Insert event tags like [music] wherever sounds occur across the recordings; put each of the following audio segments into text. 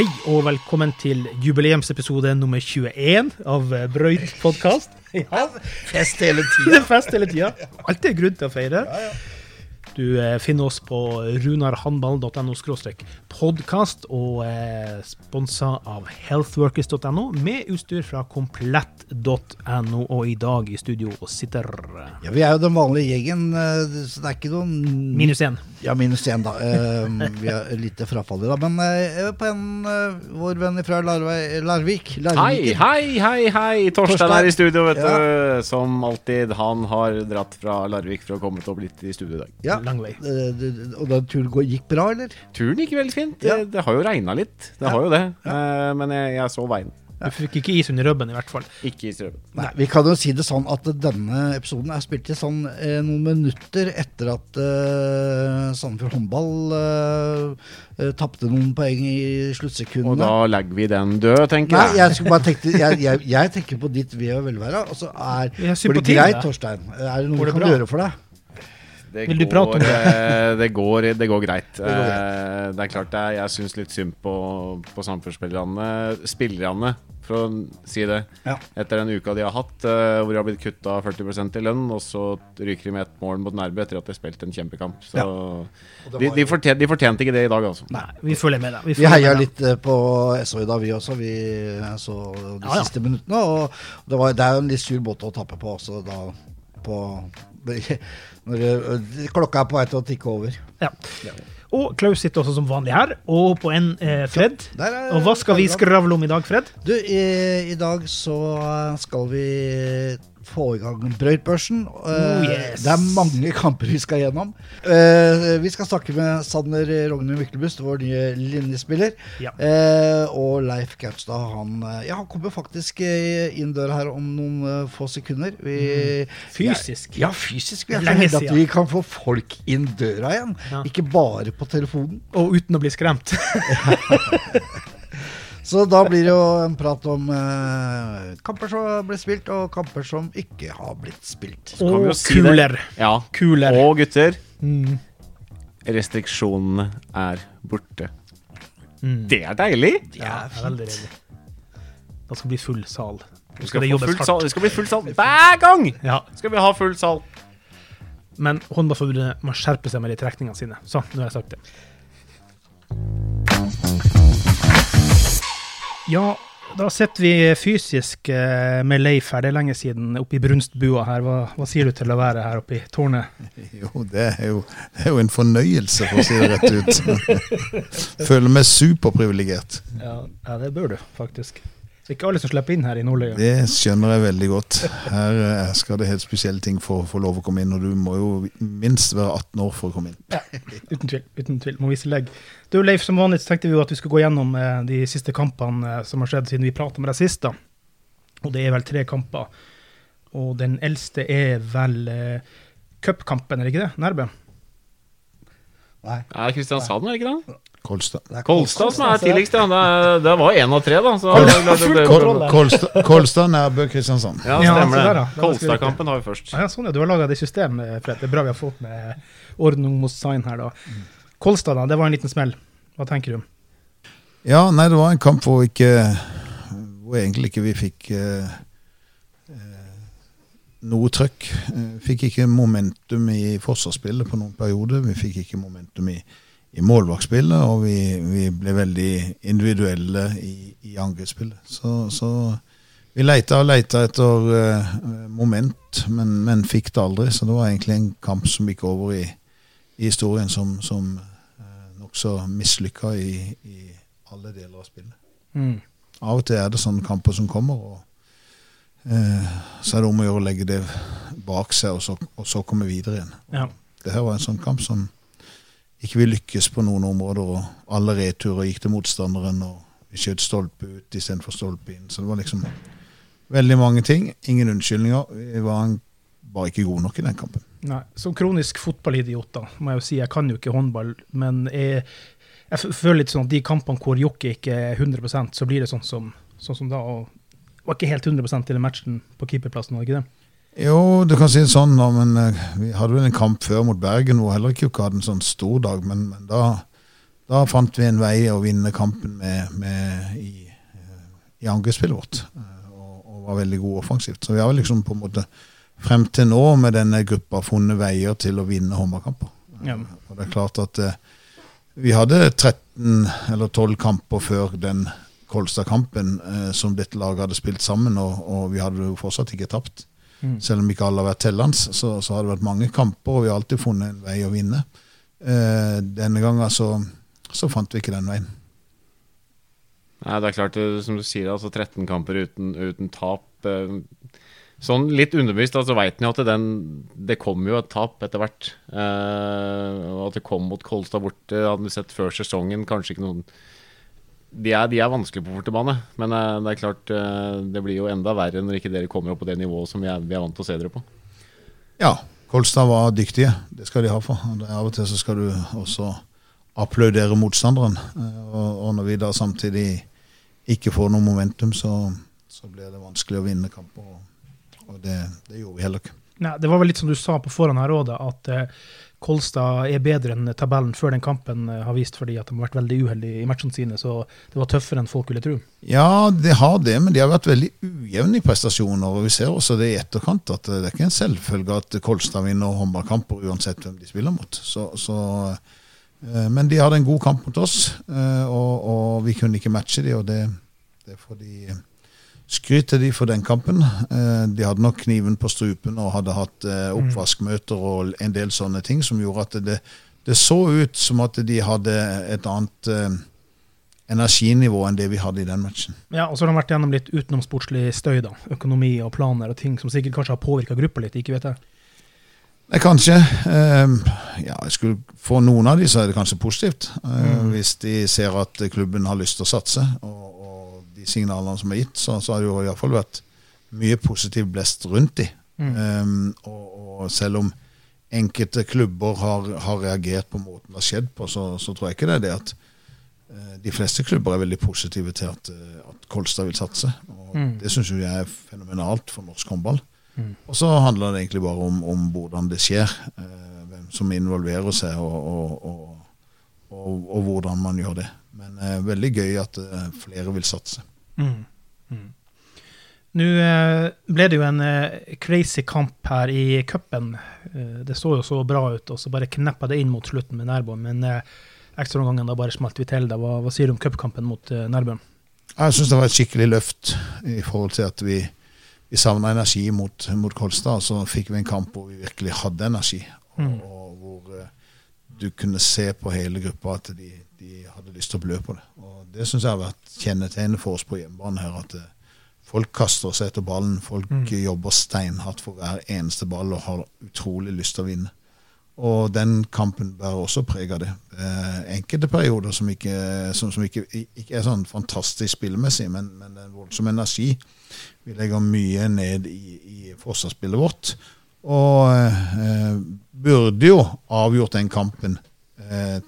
Hei og velkommen til jubileumsepisode nummer 21 av Brøyt podkast. Ja, Fest hele tida. fest hele tida. [laughs] Alltid grunn til å feire. Du eh, finner oss på runarhandball.no podkast og eh, sponsa av healthworkers.no med utstyr fra komplett.no. Og i dag i studio sitter Ja, vi er jo den vanlige gjengen, eh, så det er ikke noen minus én. Ja, minus én, da. Eh, Vi har lite frafall i dag. Men eh, på en vår venn fra Larvik, Larvik Hei, hei, hei, hei! Torstein Torstein. er i studio, vet Ja. du. Som alltid. Han har dratt fra Larvik for å komme til å bli i studio i dag. Ja. Lang vei. Eh, Og den turen gikk bra, eller? Turen gikk veldig fint. Ja. Det, det har jo regna litt. Det Ja. har jo det. Eh, Men jeg, jeg så veien. Du fikk ikke is under rubben, i hvert fall. Ikke i strømmen. Nei, Vi kan jo si det sånn at denne episoden er spilt i sånn eh, noen minutter etter at eh, Sandefjord håndball eh, eh, tapte noen poeng i sluttsekundene. Og da legger vi den død, tenker Nei, jeg. jeg, skulle jeg, jeg, jeg tenker på ditt ve og velvære. Altså er, Vi har går det greit. Torstein? Er det noe vi kan bra? gjøre for deg? Det Vil du går, prate om det? eh, det, går, det går greit. går greit. Eh, Det er klart det er, jeg syns litt synd på, på samfunnsspillerne, spillerne, for å si det. Ja. Etter den uka de har hatt, eh, hvor de har blitt kutta 40% i lønn, og så ryker de med ett mål mot Nærbø etter at de har spilt en kjempekamp. Så Ja. de, de, fortjente, de fortjente ikke det i dag, altså. Nei, vi følger med da. Vi vi heia litt på SO i dag, vi også. Vi så de Ja, ja. siste minuttene. Og det, var, det er jo en litt sur båt å tappe på også, da på det, Klokka er på vei til å tikke over. Ja. Og Klaus sitter også som vanlig her, og på en eh, Fred. Der er- Og hva skal vi skravle om i dag, Fred? Du, i, i dag så skal vi få i gang Brøytbørsen. Eh, Oh, yes. Det er mange kamper vi skal gjennom. Eh, vi skal snakke med Sander Rogne Myklebust, vår nye linjespiller. Ja. Eh, og Leif Gaustad, han, ja, han kommer faktisk inn døra her om noen få sekunder. Vi, Fysisk. Ja, fysisk. Vi er så heldige at vi kan få folk inn døra igjen. Ja. Ikke bare på telefonen. Og uten å bli skremt. [laughs] [laughs] Så da blir det jo en prat om eh, kamper som har blitt spilt, og kamper som ikke har blitt spilt. kan vi Og si det. kuler. Ja. Kuler. Og gutter, Mm. restriksjonene er borte. Mm. Det er deilig! Ja, det er veldig deilig. Det skal bli full sal. Det Skal skal, det få jobbes sal. det skal bli full sal hver gang! Ja, Skal vi ha full sal. men Håndballforbundet må skjerpe seg med de trekningene sine. Så, nå har jeg sagt det. Ja, da sitter vi fysisk eh, med Leif her. Det er lenge siden oppe i brunstbua her. Hva, hva sier du til å være her oppe i tårnet? [laughs] Jo, det jo, det er jo en fornøyelse, for å si det rett ut. [laughs] Føler meg superprivilegert. Ja, ja, det bør du faktisk. Det er ikke alle som slipper inn her i Nordløya. Det skjønner jeg veldig godt. Her eh, skal det helt spesielle ting for å få lov å komme inn, og du må jo minst være 18 år for å komme inn. Ja, uten tvil. uten tvil, Må vise legg. Du Leif, som vanlig så tenkte vi jo at vi skulle gå gjennom eh, de siste kampene eh, som har skjedd siden vi prata med deg sist. da. Og det er vel tre kamper. Og den eldste er vel eh, cupkampen, er det ikke det? Nærbø? Nei. Ja, Kristiansand, er det ikke det? Kolstad. Kolstad som er altså. tidligst, ja. Det, det var én av tre, da. Så Full kontroll. Kol, Kolstad, Kolstad, Nærbø, Kristiansand. Ja, Ja, stemmer det. Kolstad-kampen har vi først. Ja, sånn ja, Du har laga det systemet, Fred. Det er bra vi har fått med ordning mot sign her, da. Kolstad, da. Det var en liten smell. Hva tenker du? Ja, nei, det var en kamp hvor ikke Hvor egentlig ikke vi fikk eh, eh, noe trøkk. Eh, fikk ikke momentum i forsvarsspillet på noen perioder. Vi fikk ikke momentum i, i målvaktspillet, og vi, vi ble veldig individuelle i, i angrepsspillet. Så, så vi leita og leita etter uh, moment, men, men fikk det aldri. Så det var egentlig en kamp som gikk over i, i historien som, som uh, nokså mislykka i, i alle deler av spillet. Mm. Av og til er det sånne kamper som kommer, og uh, så er det om å gjøre å legge det bak seg, og så, og så komme videre igjen. Ja. Det her var en sånn kamp som ikke vi lykkes på noen områder, og alle returer gikk til motstanderen, og vi skjøt stolpe ut istedenfor stolpe inn. Så det var liksom veldig mange ting. Ingen unnskyldninger. Vi var bare ikke gode nok i den kampen. Nei, Som kronisk fotballidiot da, må jeg jo si, jeg kan jo ikke håndball, men jeg, jeg føler litt sånn at de kampene hvor Jokke ikke er 100% så blir det sånn som, sånn som da. og var ikke helt 100% til den matchen på keeperplassen, var det ikke det? Jo, du kan si det sånn, men eh, vi hadde vel en kamp før mot Bergen hvor heller ikke hadde en sånn stor dag. Men, men da, da fant vi en vei å vinne kampen med, med i, eh, i angrepsspillet vårt. eh, Og, og var veldig gode offensivt. Så vi har vel liksom på en måte frem til nå med denne gruppa funnet veier til å vinne håndballkamper. Ja. Og det er klart at vi hadde 13 eller 12 kamper før den Kolstad-kampen som dette laget hadde spilt sammen, og, og vi hadde jo fortsatt ikke tapt. Mm. Selv om ikke alle har vært tellende, så, så har det vært mange kamper, og vi har alltid funnet en vei å vinne. Eh, denne gangen så, så fant vi ikke den veien. Nei, det er klart, som du sier, altså 13 kamper uten, uten tap. eh, Sånn litt underbevisst altså veit en jo at den, det kom jo et tap etter hvert. Eh, at det kom mot Kolstad borte, hadde vi sett før sesongen. Kanskje ikke noen De er, de er vanskelige på bortebane, men eh, det er klart eh, det blir jo enda verre når ikke dere kommer opp på det nivået som vi er, vi er vant til å se dere på. Ja, Kolstad var dyktige. Det skal de ha for. Og Av og til så skal du også applaudere motstanderen. Eh, Og, når vi da samtidig ikke får noe momentum, så, så blir det vanskelig å vinne kamper. Og, det, det gjorde vi heller ikke. Nei, det var vel litt som du sa på forhånd her òg, at Kolstad er bedre enn tabellen før den kampen eh, har vist, fordi at de har vært veldig uheldige i matchene sine. Så det var tøffere enn folk ville tro. Ja, det har det, men de har vært veldig ujevne i prestasjoner. og Vi ser også det i etterkant, at det er ikke en selvfølge at Kolstad vinner håndballkamper uansett hvem de spiller mot. Så, så, eh, men de hadde en god kamp mot oss, eh, og, og vi kunne ikke matche de, og det, det får de skryt til de for den kampen. Eh, De hadde nok kniven på strupen og hadde hatt eh, oppvaskmøter og en del sånne ting som gjorde at det, det så ut som at de hadde et annet eh, energinivå enn det vi hadde i den matchen. Ja, og så har de vært gjennom litt utenomsportslig støy, da. Økonomi og planer og ting som sikkert kanskje har påvirka gruppa litt, ikke vet jeg. Nei, kanskje. ja, jeg skulle For noen av de så er det kanskje positivt. Mm. Hvis de ser at klubben har lyst til å satse, og, og de signalene som er gitt, så, så har det jo iallfall vært mye positiv blest rundt de. Eh, og, og selv om enkelte klubber har, har reagert på måten det har skjedd på, så, så tror jeg ikke det er det at uh, de fleste klubber er veldig positive til at, eh, at Kolstad vil satse. Og Mm. Det syns jeg er fenomenalt for norsk håndball. Mm. Og så handler det egentlig bare om, om hvordan det skjer, uh, hvem som involverer seg, og, og, og, og, hvordan man gjør det. Men uh, veldig gøy at flere vil satse. Mm. Mm. Nå eh, ble det jo en eh, crazy kamp her i cupen. Eh, det så jo så bra ut, og så bare kneppa det inn mot slutten med Nærbø. Men ekstraomgangen da bare smalt vi til. Da. Hva, hva sier du om cupkampen mot eh, Nærbø? Jeg syns det var et skikkelig løft i forhold til at vi, vi savna energi mot, mot Kolstad. og Så fikk vi en kamp hvor vi virkelig hadde energi, og, Mm. og hvor du kunne se på hele gruppa at de, de hadde lyst til å blø på det. Det syns jeg har vært kjennetegnet for oss på hjemmebane her. at eh, Folk kaster seg etter ballen, folk Mm. jobber steinhardt for hver eneste ball og har utrolig lyst til å vinne. Og den kampen bærer også preg av det. Eh, enkelte perioder som, ikke, som, som ikke, ikke er sånn fantastisk spillemessig, men, men det er en voldsom energi. Vi legger mye ned i, i forsvarsspillet vårt. Og eh, burde jo avgjort den kampen eh, eh,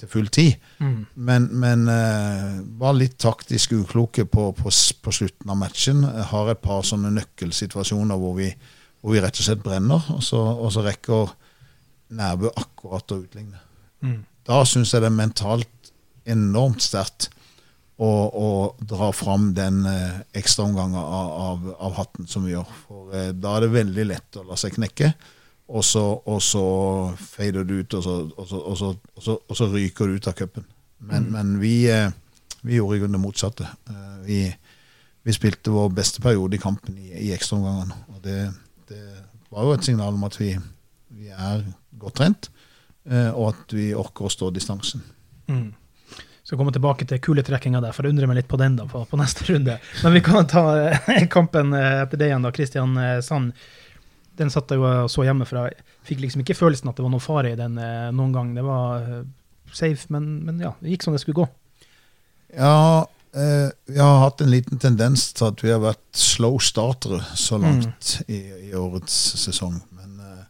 til full tid. Mm. Men, men eh, var litt taktisk ukloke på, på, på slutten av matchen. Jeg har et par sånne nøkkelsituasjoner hvor vi, hvor vi rett og slett brenner, og så, og så rekker Nærbø akkurat å utligne. Mm. Da syns jeg det er mentalt enormt sterkt å, å dra fram den eh, ekstraomgangen av, av, av hatten som vi gjør. For eh, da er det veldig lett å la seg knekke, og så, og så fader du ut, og så, og så, og så, ryker du ut av cupen. Men, men vi, eh, vi gjorde i grunnen det motsatte. Eh, vi, vi spilte vår beste periode i kampen i, i ekstraomgangene. Og det, det var jo et signal om at vi, vi er godt trent, eh, og at vi orker å stå distansen. Mm. Skal komme tilbake til kuletrekkinga der, for jeg undrer meg litt på den da, på, på neste runde. Men vi kan ta [laughs] kampen etter det igjen, da. Kristian Sand. Den satt jeg og så hjemme, for jeg fikk liksom ikke følelsen at det var noe fare i den eh, noen gang. Det var eh, safe, men, men ja, det gikk som det skulle gå. Ja, eh, vi har hatt en liten tendens til at vi har vært slow startere så langt i, i årets sesong. Men eh,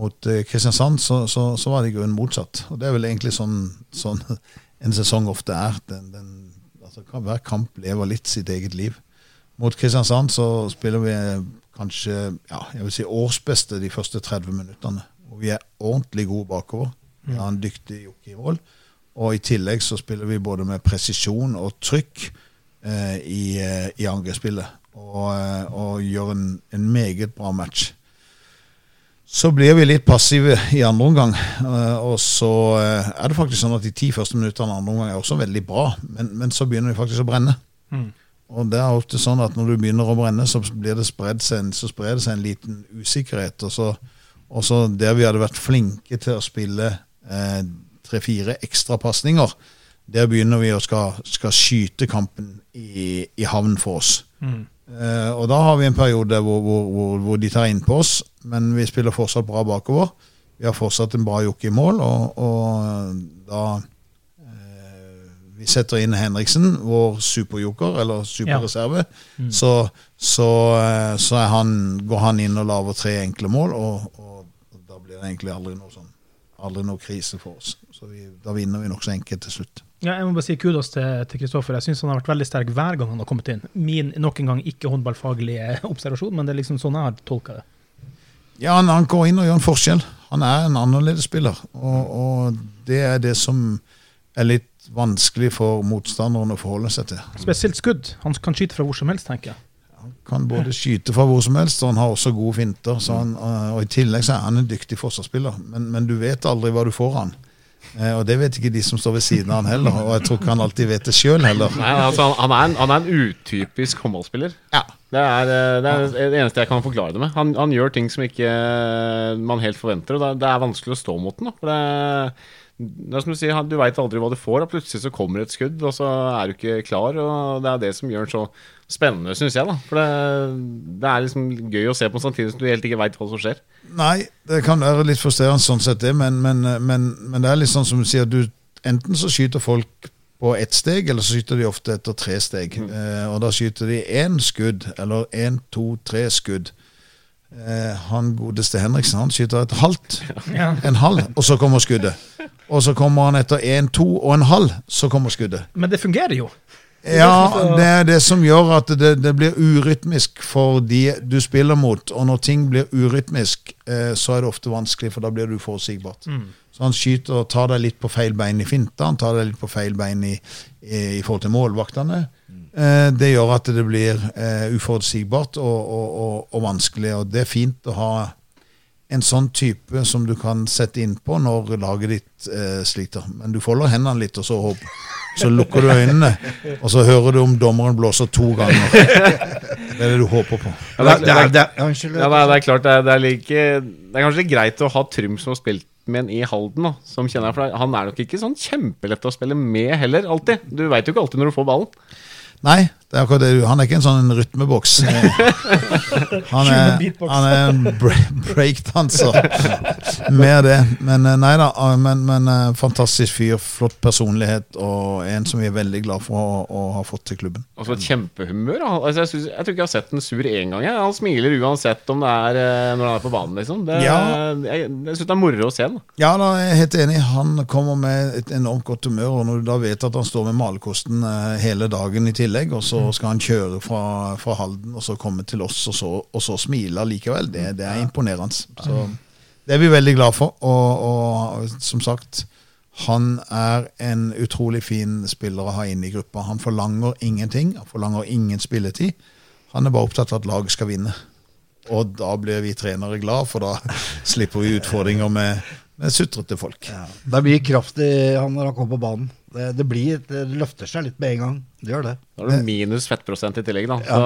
mot eh, Kristiansand så, så, så var det i grunnen motsatt. Og det er vel egentlig sånn, sånn [laughs] en sesong ofte er. Den, den, altså, hver kamp lever litt sitt eget liv. Mot Kristiansand så spiller vi kanskje ja, jeg vil si årsbeste de første 30 minuttene. Og vi er ordentlig gode bakover. Vi har en dyktig jockey i mål. Og i tillegg så spiller vi både med presisjon og trykk eh, i, eh, i angrepsspillet. Og, eh, og gjør en, en meget bra match. Så blir vi litt passive i andre omgang. eh, Og så er det faktisk sånn at de ti første minuttene andre omgang er også veldig bra, men, men så begynner vi faktisk å brenne. Mm. Og det er ofte sånn at når du begynner å brenne, så blir det spredd seg en, så sprer det seg en liten usikkerhet. Og så, og så der vi hadde vært flinke til å spille eh, tre-fire ekstra pasninger, der begynner vi å skal, skal skyte kampen i, i havn for oss. Mm. Eh, og da har vi en periode hvor, hvor, hvor, hvor de tar innpå oss, men vi spiller fortsatt bra bakover. Vi har fortsatt en bra jokke i mål, og, og da eh, vi setter inn Henriksen, vår superjoker, eller superreserve, Mm. så, så, eh, så han, går han inn og lager tre enkle mål, og, og da blir det egentlig aldri noe sånn aldri noe krise for oss. Så vi, da vinner vi nokså enkelt til slutt. Ja, jeg må bare si kudos til Kristoffer. Jeg syns han har vært veldig sterk hver gang han har kommet inn. Min nok en gang ikke håndballfaglige [laughs] observasjon, men det er liksom sånn jeg har tolka det. Ja, han, han går inn og gjør en forskjell. Han er en annerledes spiller. Og, og det er det som er litt vanskelig for motstanderen å forholde seg til. Spesielt skudd. Han kan skyte fra hvor som helst, tenker jeg. Han kan både skyte fra hvor som helst, og han har også gode finter. Så han, øh, og I tillegg så er han en dyktig forsvarsspiller. Men, men du vet aldri hva du får av han. Eh, og det vet ikke de som står ved siden av han heller. Og jeg tror ikke han alltid vet det sjøl heller. Nei, altså, han, han, er en, han er en utypisk håndballspiller. Ja. Det er, eh, det er det eneste jeg kan forklare det med. Han, han gjør ting som ikke eh, man helt forventer, og det er, det er vanskelig å stå mot den. Da. For det, det er som Du sier, du veit aldri hva du får, og plutselig så kommer et skudd, og så er du ikke klar. og Det er det som gjør den så spennende, syns jeg. da For det, det er liksom gøy å se på samtidig som du helt ikke veit hva som skjer. Nei, det kan være litt frustrerende sånn sett, det, men, men, men, men det er litt sånn som du sier, du, enten så skyter folk på ett steg, eller så skyter de ofte etter tre steg. Eh, og da skyter de én skudd, eller én, to, tre skudd. Eh, han godeste Henriksen han skyter et halvt, Ja. en halv, og så kommer skuddet. Og så kommer han etter én, to og en halv, så kommer skuddet. Men det fungerer jo. Ja, det er det som gjør at det, det blir urytmisk for de du spiller mot. Og når ting blir urytmisk, eh, så er det ofte vanskelig, for da blir det uforutsigbart. Så han skyter og tar deg litt på feil bein i finta, han tar deg litt på feil bein i, i, i forhold til målvaktene. Eh, det gjør at det blir eh, uforutsigbart og, og, og, og vanskelig. Og det er fint å ha en sånn type som du kan sette innpå når laget ditt eh, sliter. Men du folder hendene litt, og så, håp, så lukker du øynene, og så hører du om dommeren blåser to ganger. Det er det du håper på. Ja, det, er, det, er, det er, ja, det, er, er klart det er, det, er like, det er kanskje greit å ha Trym som har spilt med en i Halden, da, som kjenner For han er nok ikke sånn kjempelett å spille med heller, alltid. Du veit jo ikke alltid når du får ballen. Nei, er akkurat det. du- Han er ikke en sånn rytmeboks. [laughs] Han er, han er en bre- breakdanser. Mer det. Men eh, nei da. ah, Men, men eh, fantastisk fyr. Flott personlighet, og en som vi er veldig glad for å, å ha fått til klubben. Og så et kjempehumør. Altså, jeg, synes, jeg tror ikke jeg har sett den sur én gang. Han smiler uansett om det er eh, når han er på banen, liksom. Det, Ja. Jeg, jeg syns det er moro å se den. Ja, da er jeg helt enig. Han kommer med et enormt godt humør. Og når du da vet at han står med malerkosten hele dagen i tillegg, og så skal han kjøre fra, fra Halden og så komme til oss, og så, og så smile likevel, det, det er imponerende. Så det er vi veldig glad for. Og, og som sagt, han er en utrolig fin spiller å ha inn i gruppa. Han forlanger ingenting. Han forlanger ingen spilletid. Han er bare opptatt av at laget skal vinne. Og da blir vi trenere glad, for da [laughs] slipper vi utfordringer med, med sutrete folk. Ja. Det er mye kraft i han når han kommer på banen. Det, det, blir, det løfter seg litt med en gang. Det gjør det. Da har du minus fettprosent i tillegg, da. Så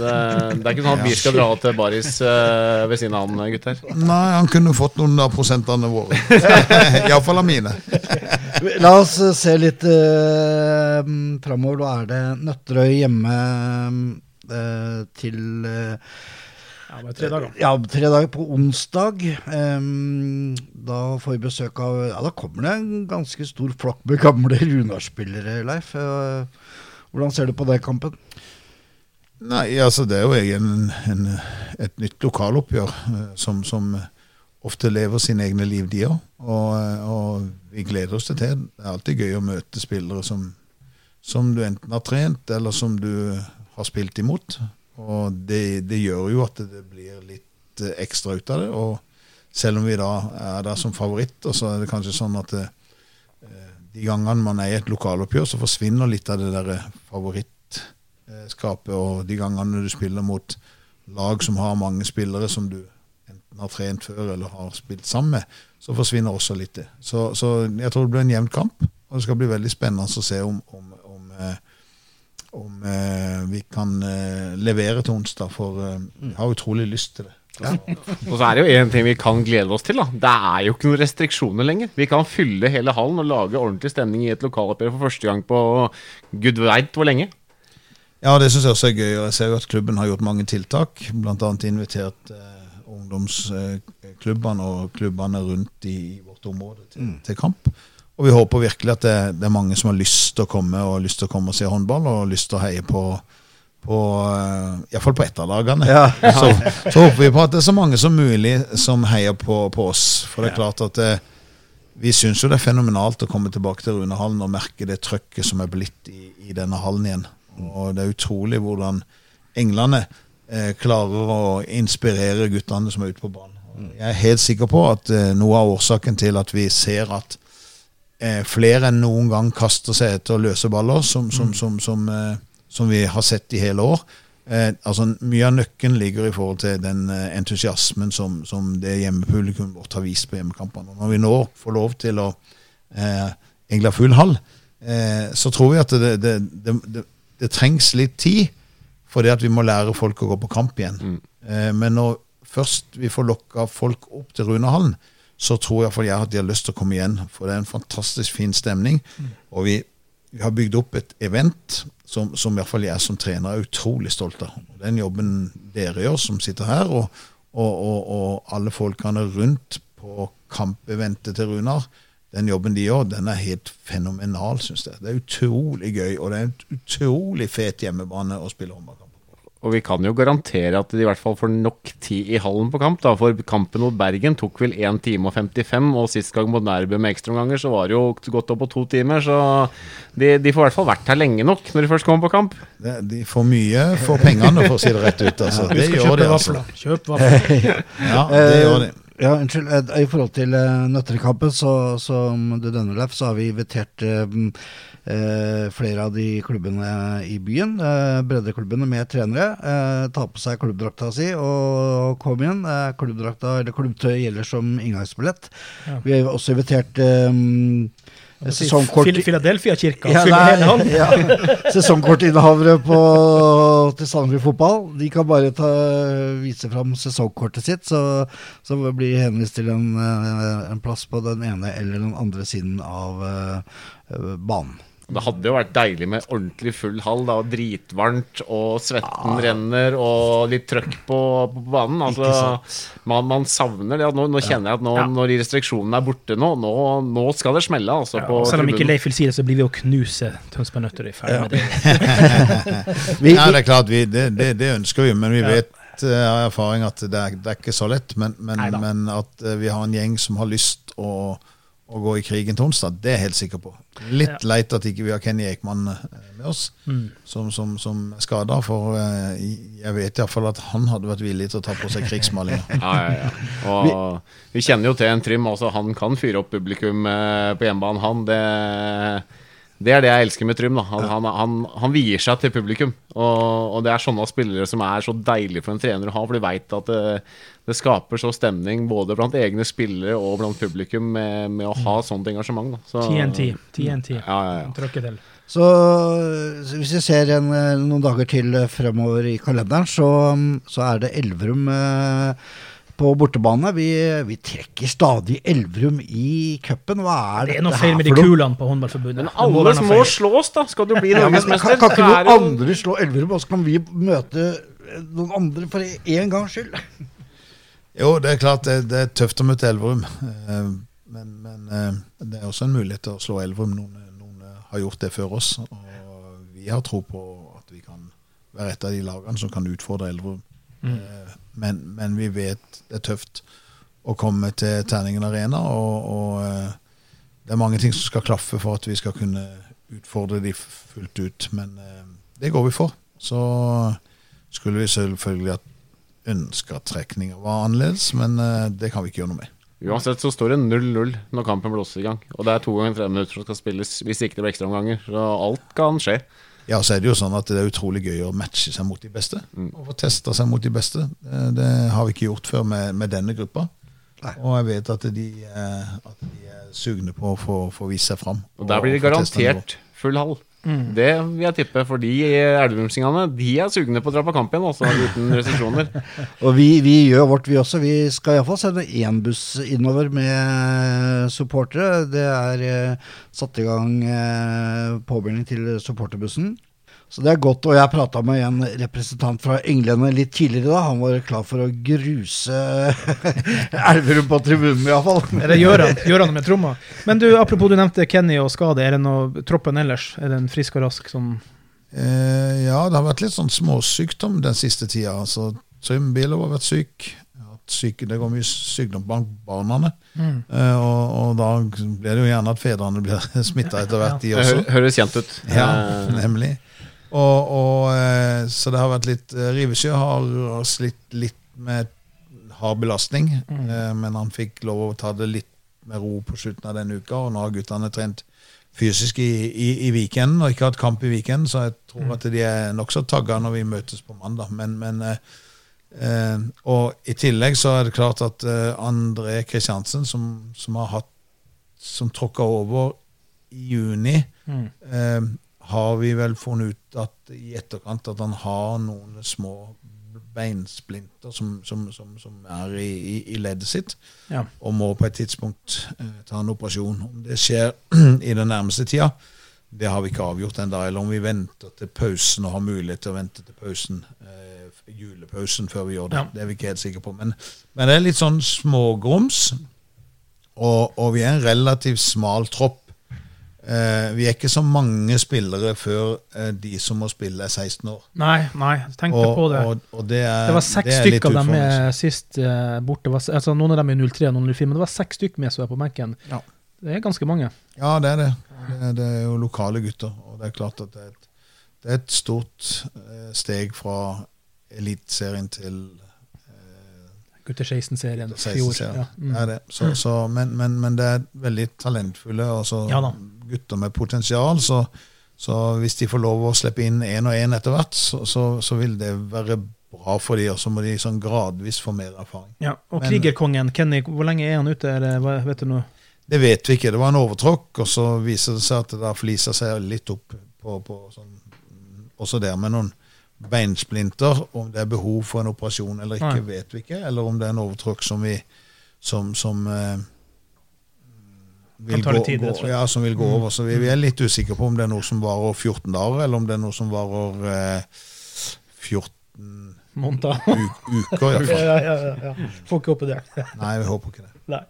det, det er ikke sånn at vi skal dra til Baris uh, ved siden av han, gutter. Nei, han kunne fått noen av prosentene våre. [laughs] Iallfall av mine. [laughs] La oss se litt uh, framover. Da er det Nøtterøy hjemme uh, til eh, Ja, bare tre dager. Ja, tre dager på onsdag. Um, da får vi besøk av Ja, da kommer det en ganske stor flokk med gamle Runar-spillere, Leif. Eh, hvordan ser du på den kampen? Nei, altså det er jo egentlig en, en, et nytt lokaloppgjør eh, som, som ofte lever sine egne liv, de òg. Og, eh, og vi gleder oss til det. Det er alltid gøy å møte spillere som, som du enten har trent, eller som du har spilt imot. Og det, det gjør jo at det blir litt eh, ekstra ut av det. Og selv om vi da er der som favoritter, så er det kanskje sånn at det, eh, de gangene man er i et lokaloppgjør, så forsvinner litt av det der favorittskapet. Og de gangene du spiller mot lag som har mange spillere som du enten har trent før eller har spilt sammen med, så forsvinner også litt det. Så, så jeg tror det blir en jevn kamp, og det skal bli veldig spennende å se om, om, om, eh, om eh, vi kan eh, levere til onsdag, for eh, vi har utrolig lyst til det. Og så er det jo én ting vi kan glede oss til. da Det er jo ikke noen restriksjoner lenger. Vi kan fylle hele hallen og lage ordentlig stemning i et lokaloppgjør for første gang på gud veit hvor lenge. Ja, det syns jeg også er gøy. og Jeg ser jo at klubben har gjort mange tiltak. Bl.a. invitert eh, ungdomsklubbene og klubbene rundt i, i vårt område til, til kamp. Og vi håper virkelig at det, det er mange som har lyst til å komme og lyst til å komme og se håndball, og lyst til å heie på på, uh, Iallfall på etterlagene. Ja. [laughs] så, så håper vi på at det er så mange som mulig som heier på, på oss. For det er klart at det, vi syns jo det er fenomenalt å komme tilbake til Runehallen og merke det trøkket som er blitt i, i denne hallen igjen. Og det er utrolig hvordan englene eh, klarer å inspirere guttene som er ute på banen. Jeg er helt sikker på at eh, noe av årsaken til at vi ser at eh, flere enn noen gang kaster seg etter løse baller, som, som, som, som, eh, som vi har sett i hele år. Eh, altså Mye av nøkken ligger i forhold til den eh, entusiasmen som, som det hjemmepublikum vårt har vist på hjemmekampene. Når vi nå får lov til å eh, egentlig ha full hall, eh, så tror vi at det, det, det, det, det trengs litt tid, fordi at vi må lære folk å gå på kamp igjen. Eh, men når først vi får lokka folk opp til Runehallen, så tror iallfall jeg at de har lyst til å komme igjen. For det er en fantastisk fin stemning. Og vi, vi har bygd opp et event som, som i hvert fall jeg som trener er utrolig stolt av. Den jobben dere gjør, som sitter her, og, og, og, og alle folkene rundt på kampeventet til Runar, den jobben de gjør, den er helt fenomenal, syns jeg. Det er utrolig gøy, og det er en utrolig fet hjemmebane å spille håndballkamp. Og vi kan jo garantere at de i hvert fall får nok tid i hallen på kamp. da, For kampen mot Bergen tok vel 1 time og 55, og sist gang mot Nærbø med ekstraomganger så var det jo godt opp på to timer. Så de, de får i hvert fall vært her lenge nok når de først kommer på kamp. Det, de får mye for pengene, for å si det rett ut. Altså. Det gjør de, altså. Kjøp vafler. [laughs] Ja, det gjør de. Ja, unnskyld. Eh, I forhold til uh, Nøtterkampen, så, som du Leif, så har vi invitert eh, eh, flere av de klubbene i byen. eh, breddeklubbene med trenere. eh, ta på seg klubbdrakta si og kom igjen. Eh, klubbdrakta eller klubbtøy gjelder som inngangsbillett. Ja. Vi har også invitert eh, sesongkort Phil- Philadelphia-kirka ja, ja. [laughs] Sesongkortinnehavere til Sandefjord fotball. De kan bare ta, vise fram sesongkortet sitt, så, så blir de henvist til en, eh, en plass på den ene eller den andre siden av uh, banen. Det hadde jo vært deilig med ordentlig full hall, da, og dritvarmt, og svetten renner, og litt trøkk på, på banen. Altså, man, man savner det. Nå, nå kjenner jeg at nå, Ja. når de restriksjonene er borte nå, nå, nå skal det smelle. Altså, Ja, selv om ikke. Leif vil si det, så blir vi å knuse Tønsberg Nøtterøy. Ferdig Ja. med det. [laughs] Vi, Ja, det er klart, vi, det, det, det ønsker vi, men vi Ja. vet eh, av erfaring at det er, det er ikke så lett. Men, men, men at eh, vi har en gjeng som har lyst å, å gå i krigen til onsdag, det er jeg helt sikker på. Litt leit at ikke vi har Kenny Ekman eh, med oss, Mm. som, som, som skada. For eh, jeg vet iallfall at han hadde vært villig til å ta på seg krigsmalinga. [laughs] Ja, ja, ja. Og vi kjenner jo til en Trym. Altså, han kan fyre opp publikum eh, på hjemmebane. Han, det, det er det jeg elsker med Trym. Da. Han, han, han, han vier seg til publikum. Og, og det er sånne spillere som er så deilig for en trener å ha, for de veit at det, det skaper så stemning både blant egne spillere og blant publikum med, med å ha sånt engasjement. Da. Så, 10-10. 10-10. Ja, ja, ja. Så, så hvis vi ser en, eh, noen dager til eh, fremover i kalenderen, så, så er det Elverum eh, på bortebane. Vi, vi trekker stadig Elverum i cupen. Hva er Det er noe feil med de kulene på håndballforbundet. Men alle må slås, da! Skal du bli Ja, norgesmester. kan, kan ikke noen andre slå Elverum, og så kan vi møte noen andre for en gangs skyld? Jo, det er klart det, det er tøft å møte Elverum. eh, Men, men eh, det er også en mulighet til å slå Elverum. Noen, noen eh, har gjort det før oss. Og vi har tro på at vi kan være et av de lagene som kan utfordre Elverum. Eh, Men, men vi vet det er tøft å komme til Terningen Arena. Og, og eh, det er mange ting som skal klaffe for at vi skal kunne utfordre de fullt ut. Men eh, det går vi for. Så skulle vi selvfølgelig ønske at trekninga var annerledes, men eh, det kan vi ikke gjøre noe med. Uansett så står det 0-0 når kampen blåser i gang. Og det er to ganger tre minutter som skal spilles hvis ikke det blir ekstraomganger. Så alt kan skje. Ja, så er det jo sånn at det er utrolig gøy å matche seg mot de beste. Mm. Og få testa seg mot de beste. Det, det har vi ikke gjort før med, med denne gruppa. Nei. Og jeg vet at de, eh, at de er sugne på å få, få vise seg fram. Og der blir det garantert full hall. Det vil jeg tippe, for de elverumsingene de er sugne på å dra på kamp igjen, også uten [laughs] restriksjoner. Og vi, vi gjør vårt, vi også. Vi skal iallfall sende én buss innover med supportere. Det er eh, satt i gang eh, påmelding til supporterbussen. Så det er godt. Og jeg prata med en representant fra Englene litt tidligere da. Han var klar for å gruse [laughs] Elverum på tribunen, iallfall. Eller gjør han, gjør han det med tromma? Men du, apropos du nevnte Kenny og skade. Er det noe troppen ellers? Er den frisk og rask som Eh, ja, det har vært litt sånn småsykdom den siste tida. Altså, Trym Bilov har vært syk. Syke, det går mye sykdom blant barna. Eh, og, og da blir det jo gjerne at fedrene blir [laughs] smitta etter hvert, de også. Det høres kjent ut. Ja, Eh, nemlig. Og, og, eh, så det har vært litt eh, Rivesjø har slitt litt med hard belastning, mm. men han fikk lov å ta det litt med ro på slutten av denne uka, og nå har guttene trent fysisk i, i, i weekenden og ikke hatt kamp i weekenden, så jeg tror at de er nokså tagga når vi møtes på mandag. Men, men eh, eh, Og i tillegg så er det klart at eh, André Kristiansen, som, som har hatt som tråkka over i juni, eh, har vi vel funnet ut at i etterkant at han har noen små beinsplinter som, som, som, som er i, i, leddet sitt, Ja. og må på et tidspunkt eh, ta en operasjon. Om det skjer [clears throat] i den nærmeste tida, det har vi ikke avgjort ennå. Eller om vi venter til pausen og har mulighet til å vente til pausen, eh, julepausen, før vi gjør det. Ja. Det er vi ikke helt sikre på. Men, men det er litt sånn smågrums, og, og vi er en relativt smal tropp. Eh, vi er ikke så mange spillere før eh, de som må spille, er 16 år. Nei, nei, tenk tenkte Og, på det. og, og det, er, Det var seks er stykker av dem med sist eh, borte. Var, altså, noen av dem er 03 og noen er 04, men det var seks stykker med som er på benken. Ja. Det er ganske mange. Ja, det er det. det. er- Det er jo lokale gutter. Og det er klart at det er et, det er et stort eh, steg fra Eliteserien til Gutter 16-serien. 16-serien. Ja. Mm. Det er det. Så, så, men, men, men det er veldig talentfulle altså, Ja da. Gutter med potensial. Så, så hvis de får lov å slippe inn én og én etter hvert, så, så, så vil det være bra for de, og så må de sånn gradvis få mer erfaring. Ja. Og Men- krigerkongen, Kenny, hvor lenge er han ute? Det, hva- vet du noe? Det vet vi ikke. Det var en overtråkk, og så viser det seg at det da flisa seg litt opp på, på sånn, også der med noen beinsplinter. Om det er behov for en operasjon eller ikke, Nei. vet vi ikke. Eller om det er en overtråkk som vi som, som eh, vil gå, tid, gå, ja, som vil gå Mm. over. Så vi, vi er litt usikre på om det er noe som varer 14 dager, eller om det er noe som varer eh, 14 Måneder? uker. i hvert fall. ja, ja, ja, ja. Får ikke håpe det. [laughs] Nei, vi håper ikke det. Nei.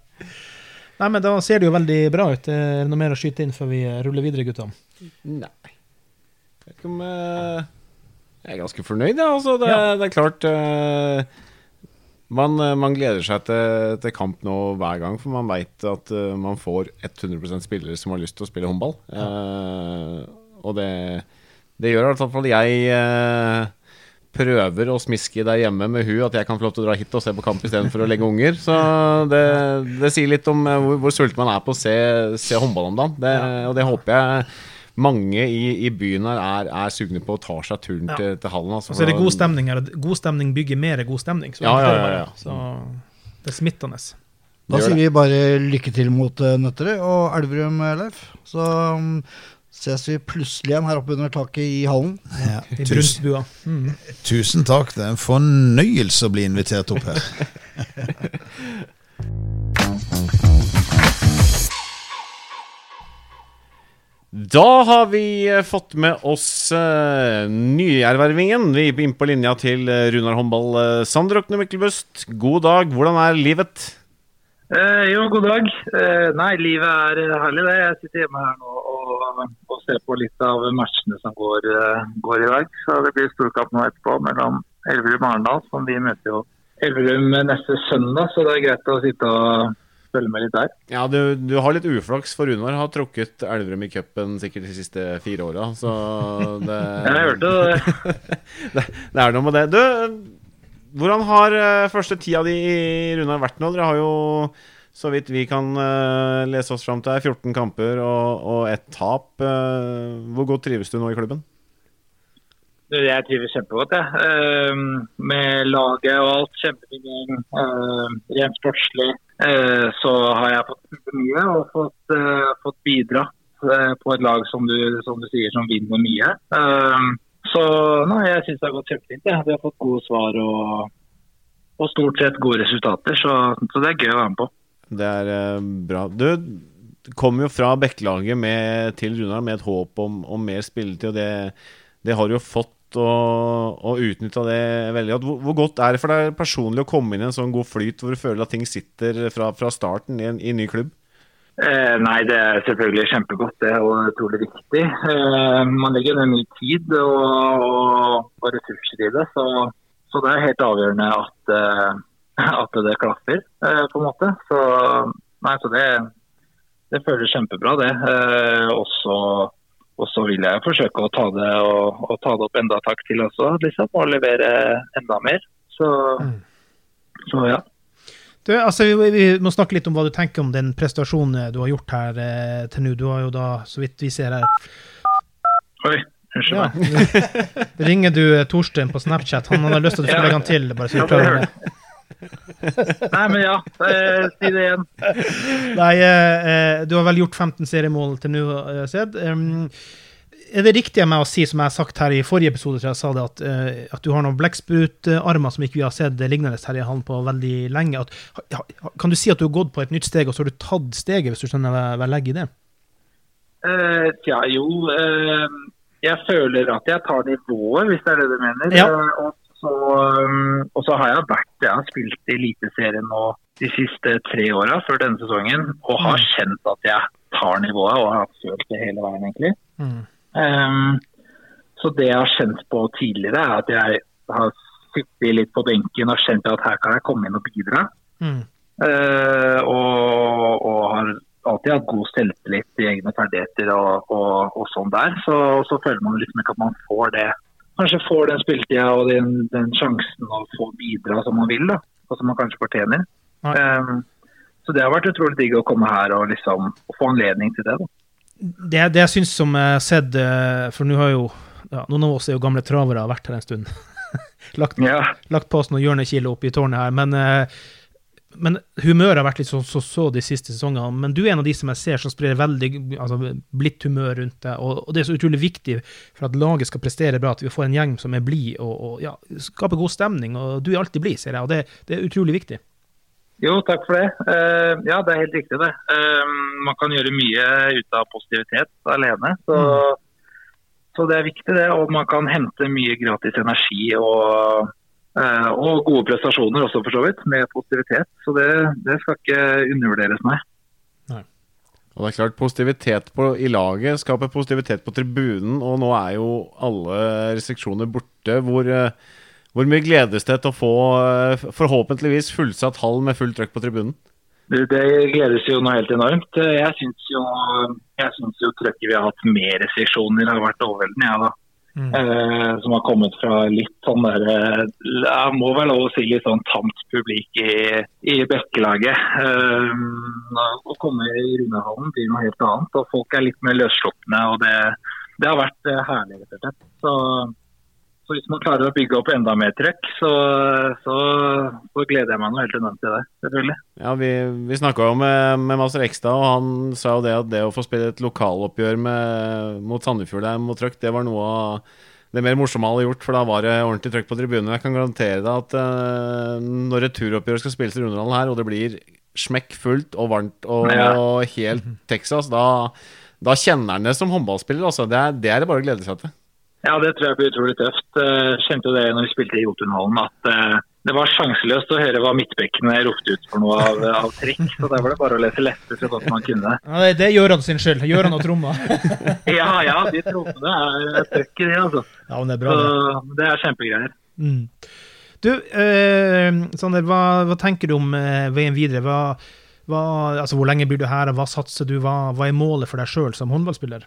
Nei, men da ser det jo veldig bra ut. Er det noe mer å skyte inn før vi ruller videre, gutta? Nei. Jeg vet ikke om eh, Jeg er ganske fornøyd, jeg. Altså, det, Ja. det er klart eh, man, eh, man gleder seg til, til kamp nå hver gang, for man veit at uh, man får 100% spillere som har lyst til å spille håndball. Eh, og det, det gjør i hvert fall jeg uh, prøver å smiske der hjemme med hun at jeg kan få lov til å dra hit og se på kamp istedenfor å legge unger. Så det, det sier litt om hvor, hvor sulten man er på å se, se håndball om dagen. Det, Og det håper jeg mange i, i byen her er, er sugne på og tar seg turen Ja. til, til hallen. Altså, Og så er det god stemning her. God stemning bygger mer god stemning. Så, Ja, ja, det ja, ja. så det er smittende. Da sier vi bare lykke til mot uh, Nøtterøy og Elverum, eh, Leif. Så um, ses vi plutselig igjen her oppe under taket i hallen. Ja, I tusen, Brunsbua. Mm. tusen takk. Det er en fornøyelse å bli invitert opp her. [laughs] Da har vi eh, fått med oss uh, nyervervingen. Vi er inn på linja til eh, Runar håndball. Uh, Sander Okne Myklebust, god dag. Hvordan er livet? Eh, jo, god dag. Eh, nei, livet er herlig det. Jeg sitter hjemme her nå og, og ser på litt av matchene som går, går i dag. Så det blir storkamp nå etterpå mellom Elverum og Arendal. Som vi møter jo Elverum neste søndag, så det er greit å sitte og følge med litt der. Ja, du, du har litt uflaks, for Runar har trukket Elverum i cupen sikkert de siste fire åra, så det [laughs] Jeg hørte det. [laughs] det, det er noe med det. Du, hvordan har eh, første tida di i Runar vært nå? Dere har jo, så vidt vi kan eh, lese oss fram til, 14 kamper og, og ett tap. Eh, hvor godt trives du nå i klubben? Jeg trives kjempegodt, jeg. Eh, med laget og alt. Kjempefin uh, Rent sportslig eh, så har jeg fått mye og fått, eh, fått bidra eh, på et lag som du, som du sier, som vinner mye. Så nei, jeg syns det har gått kjempefint. Vi har fått gode svar og, og stort sett gode resultater, så, så det er gøy å være med på. Det er eh, bra. Du kom jo fra Bekkelaget til Runar med et håp om, om mer spilletid, og det, det har du jo fått. Og, og utnytta det veldig godt. Hvor, hvor godt er det for deg personlig å komme inn i en sånn god flyt hvor du føler at ting sitter fra, fra starten i en i en ny klubb? Eh, nei, det er selvfølgelig kjempegodt det, og utrolig viktig. Eh, man legger ned mye tid og, og, og ressurser i det, så, så det er helt avgjørende at, eh, at det klaffer, eh, på en måte. Så, nei, så det, det føles kjempebra, det. Eh, og så vil jeg forsøke å ta det, og, og ta det opp enda takk til også, liksom, og levere enda mer. Så, så ja. Du, altså, vi, vi må snakke litt om hva du tenker om den prestasjonen du har gjort her eh, til nå. Du har jo da, så vidt vi ser her Oi, unnskyld ja. meg. [laughs] Ringer du eh, Torstein på Snapchat? Han hadde lyst til at du skulle legge han til. bare så vi klarer det. Nei, men ja, eh, si det igjen. Nei, eh, eh, du har vel gjort 15 seriemål til nå, eh, Sed. Um, er det riktig av meg å si, som jeg har sagt her i forrige episode, tror jeg sa det, at, uh, at du har noen blekksprutarmer som ikke vi har sett lignende Terje Hallen på veldig lenge? At, ha, kan du si at du har gått på et nytt steg, og så har du tatt steget, hvis du skjønner hva jeg legger i det? Uh, tja, jo. Uh, jeg føler at jeg tar nivået, hvis det er det du mener. Ja. Og, så, um, og så har jeg vært Jeg har spilt i Eliteserien nå de siste tre åra før denne sesongen, og har Mm. kjent at jeg tar nivået, og har følt det hele veien, egentlig. Mm. Um, så det jeg har kjent på tidligere, er at jeg har sittet litt på benken og kjent at her kan jeg komme inn og bidra. Mm. Uh, og, og har alltid hatt god selvtillit i egne ferdigheter og, og, og sånn der. Så, så føler man liksom ikke at man får det. Kanskje får den spilletida og den, den sjansen å få bidra som man vil, da. Og som man kanskje fortjener. Eh, så det har vært utrolig digg å komme her og liksom og få anledning til det. da. Det, det jeg syns som jeg har sett, eh, for nå har jo ja, noen av oss er jo gamle travere har vært her en stund. [laughs] lagt, Ja, lagt på oss noen hjørnekilo oppi tårnet her. Men, eh, men humøret har vært litt så, så så de siste sesongene. Men du er en av de som jeg ser som sprer veldig altså, blidt humør rundt deg. Og, og det er så utrolig viktig for at laget skal prestere bra, at vi får en gjeng som er blid og, og ja, skaper god stemning. Og du er alltid blid, ser jeg, og det, det er utrolig viktig. Jo, takk for det. Uh, ja, det er helt riktig det. Uh, man kan gjøre mye ut av positivitet alene. Så, så det er viktig det. Og man kan hente mye gratis energi og, og gode prestasjoner også, for så vidt, med positivitet. Så det, det skal ikke undervurderes, nei. Og det er klart, Positivitet på, i laget skaper positivitet på tribunen, og nå er jo alle restriksjoner borte. Hvor, eh, hvor mye gledes det til å få eh, forhåpentligvis fullsatt hall med fullt trøkk på tribunen? Det, det gledes jo noe helt enormt. Jeg syns jo, jeg synes jo trøkket vi har hatt med restriksjoner har vært overveldende, ja da. Mm. Eh, som har kommet fra litt sånn der eh, Jeg må vel lov å si litt sånn tamt publikk i, i Bekkelaget. Eh, å komme i Runehallen blir noe helt annet. Og folk er litt mer løsslupne. Det, det har vært eh, herlig, rett og slett. Så, så hvis man klarer å bygge opp enda mer trøkk, så, så, så gleder jeg meg noe helt enormt til det. Selvfølgelig. Ja, Vi, vi snakka jo med, med Master Ekstad, og han sa jo det at det å få spille et lokaloppgjør med, mot Sandefjord der mot trøkk, det var noe av det mer morsomme han hadde gjort, for da var det ordentlig trøkk på tribunen. Jeg kan garantere deg at uh, når returoppgjøret skal spilles i Rundehallen her, og det blir smekk fullt og varmt og Ja. helt Texas, da, da kjenner han det som håndballspiller. Altså. Det, er, det er det bare å glede seg til. Ja, det tror jeg blir utrolig tøft. Eh, Kjente jo det når vi spilte i Jotunhallen, at eh, det var sjanseløst å høre hva midtbekkene ropte ut for noe av, [laughs] av trekk. Så der var det bare å lese lette så godt man kunne. Ja, det, det gjør han sin skyld. Gjør han og tromma. [laughs] Ja, ja, de trommene er trøkk i det, altså. Ja, men det er bra, Så det er kjempegreier. Mm. Du, eh, Sander, hva, hva tenker du om eh, veien videre? Hva, Hva, altså, hvor lenge blir du her, og hva satser du? Hva, hva er målet for deg sjøl som håndballspiller?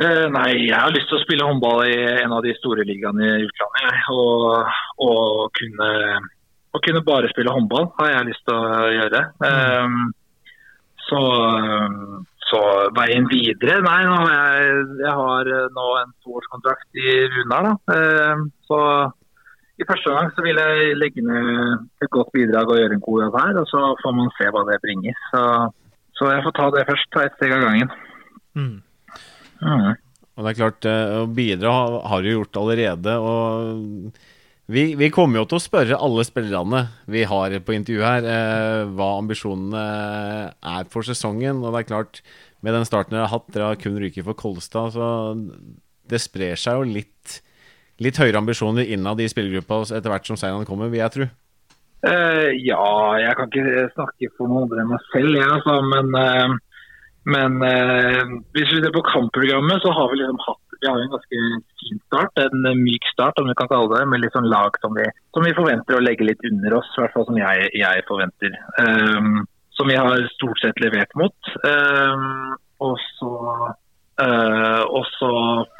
Eh, nei, jeg har lyst til å spille håndball i en av de store ligaene i utlandet. Og, og kunne, å kunne bare spille håndball har jeg lyst til å gjøre. Eh, så, så veien videre Nei, nå har jeg, jeg har nå en toårskontrakt i Runar. da. Eh, så i første gang så vil jeg legge ned et godt bidrag og gjøre en god jobb her. Og så får man se hva det bringer. Så, så jeg får ta det først, ta ett steg av gangen. Mm. Mm. Og det er klart, eh, å bidra har- du gjort allerede. Og vi, vi kommer jo til å spørre alle spillerne vi har på intervju her, eh, hva ambisjonene er for sesongen. Og det er klart, med den starten dere har hatt, dere har kun ryket for Kolstad, så det sprer seg jo litt, litt høyere ambisjoner innad i spillergruppa etter hvert som seirene kommer, vil jeg tro. Uh, ja, jeg kan ikke snakke for noen andre enn meg selv, jeg, altså, men, eh, men eh, hvis vi ser på kampprogrammet, så har vi liksom hatt vi har en ganske fin start, en eh, myk start om vi kan kalle det, med litt sånn lag som vi, som vi forventer å legge litt under oss, i hvert fall som jeg, jeg forventer. Um, som vi har stort sett levert mot. Um, og så uh, og så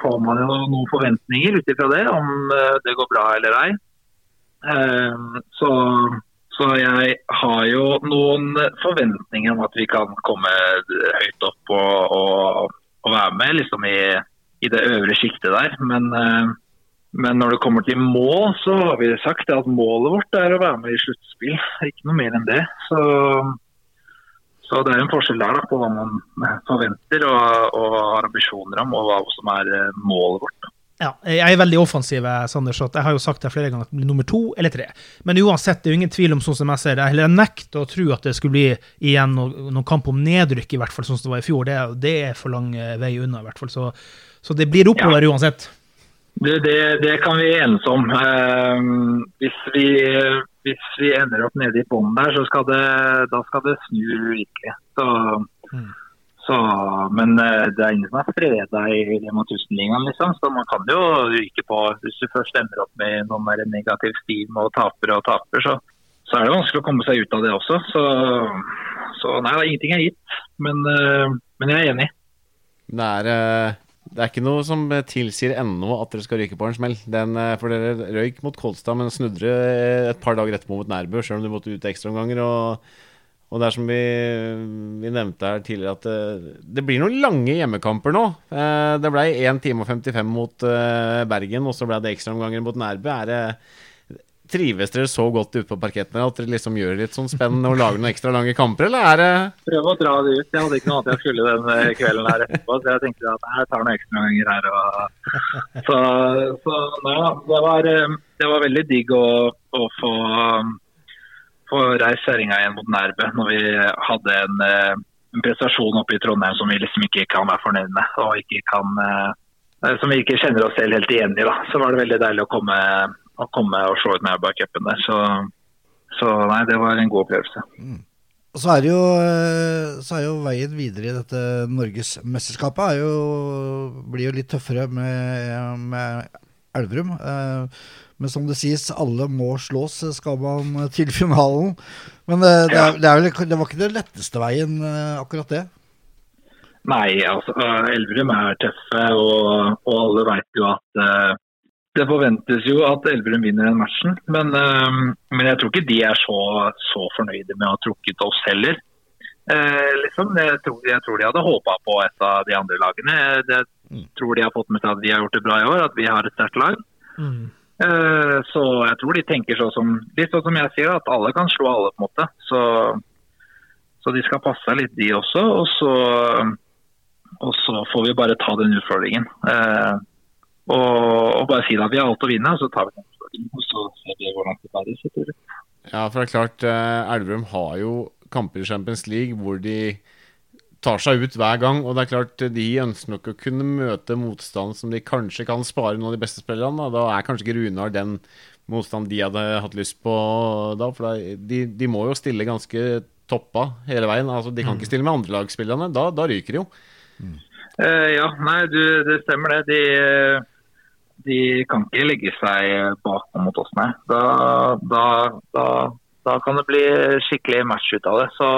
får man jo noen forventninger ut ifra det, om det går bra eller ei. Um, så, så jeg har jo noen forventninger om at vi kan komme høyt opp og, og, og være med liksom i, i det øvre sjiktet der. Men, eh, men når det kommer til mål, så har vi sagt at målet vårt er å være med i sluttspill. Ikke noe mer enn det. Så, så det er en forskjell der da, på hva man forventer og, og har ambisjoner om, og hva som er eh, målet vårt. da. Ja, jeg er veldig offensiv, eh, Sander, så jeg har jo sagt det flere ganger at det blir nummer to eller tre. Men uansett, det er jo ingen tvil om sånn som jeg ser det. Eller jeg nekter å tro at det skulle bli igjen noen, noen kamp om nedrykk, i hvert fall sånn som det var i fjor. Det, det er for lang eh, vei unna, i hvert fall. Så, så det blir oppover uansett. Det, det, det kan vi enes om. Eh, hvis, vi, hvis vi ender opp nede i bånn der, så skal det, da skal det snu virkelig. Så, Mm. Så, men eh, det er ingen som er freda i Rema 1000-ligaen, liksom. Så man kan jo ryke på Hvis du først ender opp med noen mer negativ stil og taper og taper, så, så er det vanskelig å komme seg ut av det også. Så, så nei, ingenting er gitt. Men, eh, men jeg er enig. Det er, eh, det er ikke noe som tilsier ennå at dere skal ryke på en smell. Den, for dere røyk mot Kolstad, men snudde et par dager etterpå mot Nærbø, sjøl om du måtte ut ekstraomganger. Og, og det er som vi, vi nevnte her tidligere, at det, det blir noen lange hjemmekamper nå. Eh, Det ble 1 time og 55 mot eh, Bergen, og så ble det ekstraomganger mot Nærbø. Er det Trives dere så godt ute på parketten at dere liksom gjør litt sånn spennende og lager noen ekstra lange kamper, eller er det prøve å dra det ut. Jeg hadde ikke noe annet jeg skulle den eh, kvelden her etterpå, så jeg tenkte at jeg tar noen ekstraomganger her. Og... [laughs] Så, så ja, det, var, eh, det var veldig digg å, å få, få kjerringa igjen mot Nærbø når vi hadde en, eh, en prestasjon oppe i Trondheim som vi liksom ikke kan være fornøyd med. og ikke kan... eh, Som vi ikke kjenner oss selv helt igjen i. da. Så var det veldig deilig å komme, å komme og se ut Nærbø-cupen der. Så, så nei, det var en god opplevelse. Og så er jo, eh, så er jo veien videre i dette Norgesmesterskapet er blir jo litt tøffere med, med Elverum. Eh, Men som det sies, alle må slås skal man til finalen. Men det, det, er, det, er vel, det var ikke den letteste veien, eh, akkurat det. Nei, altså Elverum er tøffe, og, og alle vet jo at eh, det forventes jo at Elverum vinner den matchen. Men, eh, men jeg tror ikke de er så, så fornøyde med å ha trukket oss heller. Eh, liksom, jeg, tror, jeg tror de hadde håpa på et av de andre lagene. Jeg Mm. tror de har fått med seg at vi har gjort det bra i år, at vi har et sterkt lag. Mm. Eh, så jeg tror de tenker sånn som, sånn som jeg sier, at alle kan slå alle, på en måte. Så, så de skal passe seg litt, de også. Og så, og så får vi bare ta den utfordringen. Eh, og, og bare si at vi har alt å vinne, og så tar vi den utfordringen. Og så ser vi hvordan det bærer. Ja, for det er klart, eh, Elverum har jo kamper i Champions League hvor de tar seg ut hver gang. Og det er klart, de ønsker nok å kunne møte motstand som de kanskje kan spare noen av de beste spillerne. Da, da er kanskje ikke Runar den motstand de hadde hatt lyst på da. For de, de må jo stille ganske toppa hele veien. Altså, de kan ikke stille med andrelagsspillerne. Da, da ryker de jo. Eh, ja, nei, du, det stemmer det. De, de kan ikke legge seg bakom mot oss, nei. Da, da, da, Da kan det bli skikkelig match ut av det. Så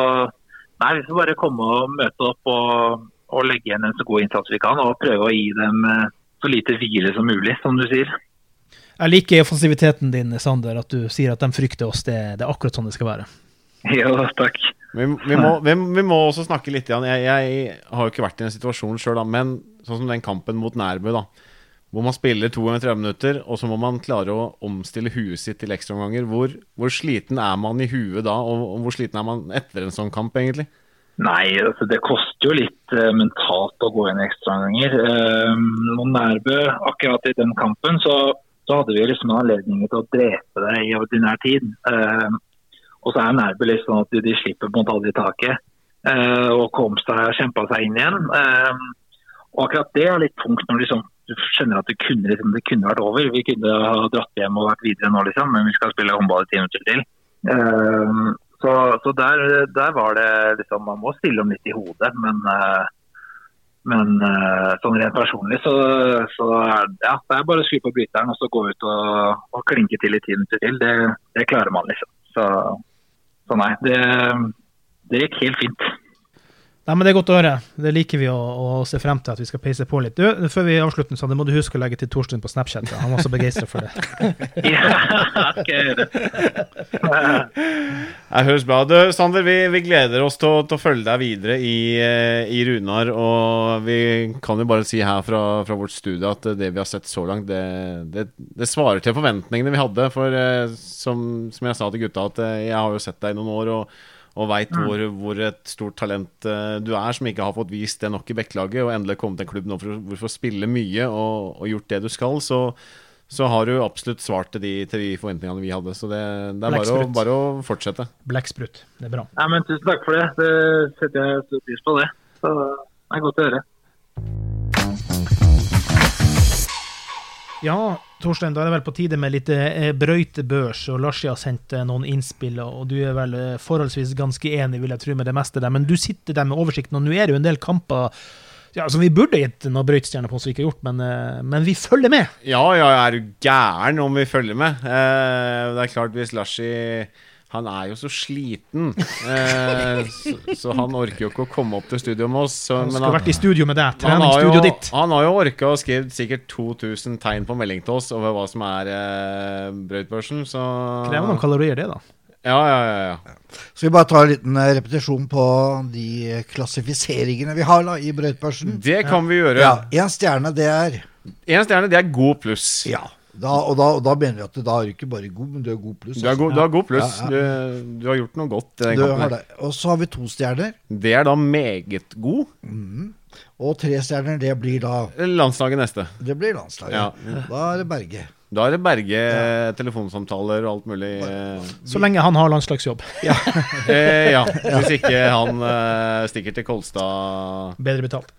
nei, vi får bare komme og møte opp og, og legge igjen en så god innsats vi kan. Og prøve å gi dem eh, så lite hvile som mulig, som du sier. Jeg liker offensiviteten din, Sander, at du sier at de frykter oss. Det, det er akkurat sånn det skal være. Jo, takk. Vi, vi, må, vi, vi må også snakke litt igjen. Jeg, jeg har jo ikke vært i en situasjon sjøl, men sånn som den kampen mot Nærbø, da. Hvor man spiller to ganger 30 minutter, og så må man klare å omstille huet sitt til ekstraomganger. Hvor, hvor sliten er man i huet da, og, og hvor sliten er man etter en sånn kamp, egentlig? Nei, altså det koster jo litt uh, mentalt å gå inn ekstraomganger. Uh, mot Nærbø, akkurat i den kampen, så, så hadde vi liksom anledning til å drepe det i ordinær tid. Uh, og så er Nærbø litt sånn at de, de slipper på en måte aldri taket. Uh, og kom seg og kjempa seg inn igjen. Og akkurat det er litt tungt når liksom, du skjønner at det kunne, liksom, det kunne, vært over. Vi kunne ha dratt hjem og vært videre nå, liksom, men vi skal spille håndball i ti minutter til. Uh, så, så der, der, var det liksom Man må stille om litt i hodet, men men sånn rent personlig så, så er ja, det er bare å skru på bryteren og så gå ut og, og klinke til i ti minutter til. Det, det klarer man, liksom. Så så nei, det, det gikk helt fint. Nei, men Det er godt å høre. Det liker vi å, å, se frem til at vi skal peise på litt. Du, før vi avslutter, så det må du huske å legge til Torstein på Snapchat. Da. Han var så begeistra for det. [laughs] ja, okay. [laughs] det høres bra ut. Sander, vi, vi, gleder oss til til å, følge deg videre i, eh, i, Runar. Og vi kan jo bare si her fra, fra, vårt studie at det vi har sett så langt, det, det, det svarer til forventningene vi hadde. For eh, som, som, jeg sa til gutta, at eh, jeg har jo sett deg i noen år. og og veit mm. hvor, hvor, et stort talent uh, du er, som ikke har fått vist det nok i Bekkelaget, og endelig kommet til en klubb nå for, for å spille mye og, og, gjort det du skal, så, så har du absolutt svart til de, til de, forventningene vi hadde. Så det, det er bare å, bare å, fortsette. Blekksprut. Det er bra. Ja, men Tusen takk for det. Det setter jeg stor pris på, det. Så det er godt å høre. Ja, Torstein, da er det vel på tide med litt eh, brøytebørs. og Larsi har sendt eh, noen innspill, og du er vel eh, forholdsvis ganske enig vil jeg tro, med det meste der. Men du sitter der med oversikten, og nå er det jo en del kamper ja, som vi burde gitt noen brøytestjerner på, som vi ikke har gjort, men, men, vi følger med. Ja, ja, er du gæren om vi følger med? Det er klart, hvis Larsi han er jo så sliten, eh, [laughs] så, så, han orker jo ikke å komme opp til studio med oss. Så, han skulle han, vært i studio med deg. Treningsstudioet ditt. Han har jo orka å skrive sikkert 2000 tegn på melding til oss over hva som er eh, brøytbørsen, så Krever noen kalorier, det, da. Ja, ja, ja, ja. Så vi bare tar en liten eh, repetisjon på de klassifiseringene vi har da, i brøytbørsen. Det kan vi gjøre. Ja, Én stjerne, det er Én stjerne, det er god pluss. Ja. Da, og, da, og, da, mener vi at da er du ikke bare god, men du er god pluss. Du er god, god pluss. Ja, ja. Du, du, har gjort noe godt i den kampen. Og så har vi to stjerner. Det er da meget god. Mm. Og tre stjerner, det blir da Landslaget neste. Det blir landslaget. Ja. Da er det Berge. Da er det Berge, telefonsamtaler og alt mulig. Så lenge han har landslagsjobb. [laughs] ja. eh, ja. [laughs] Hvis ikke han eh, stikker til Kolstad Bedre betalt.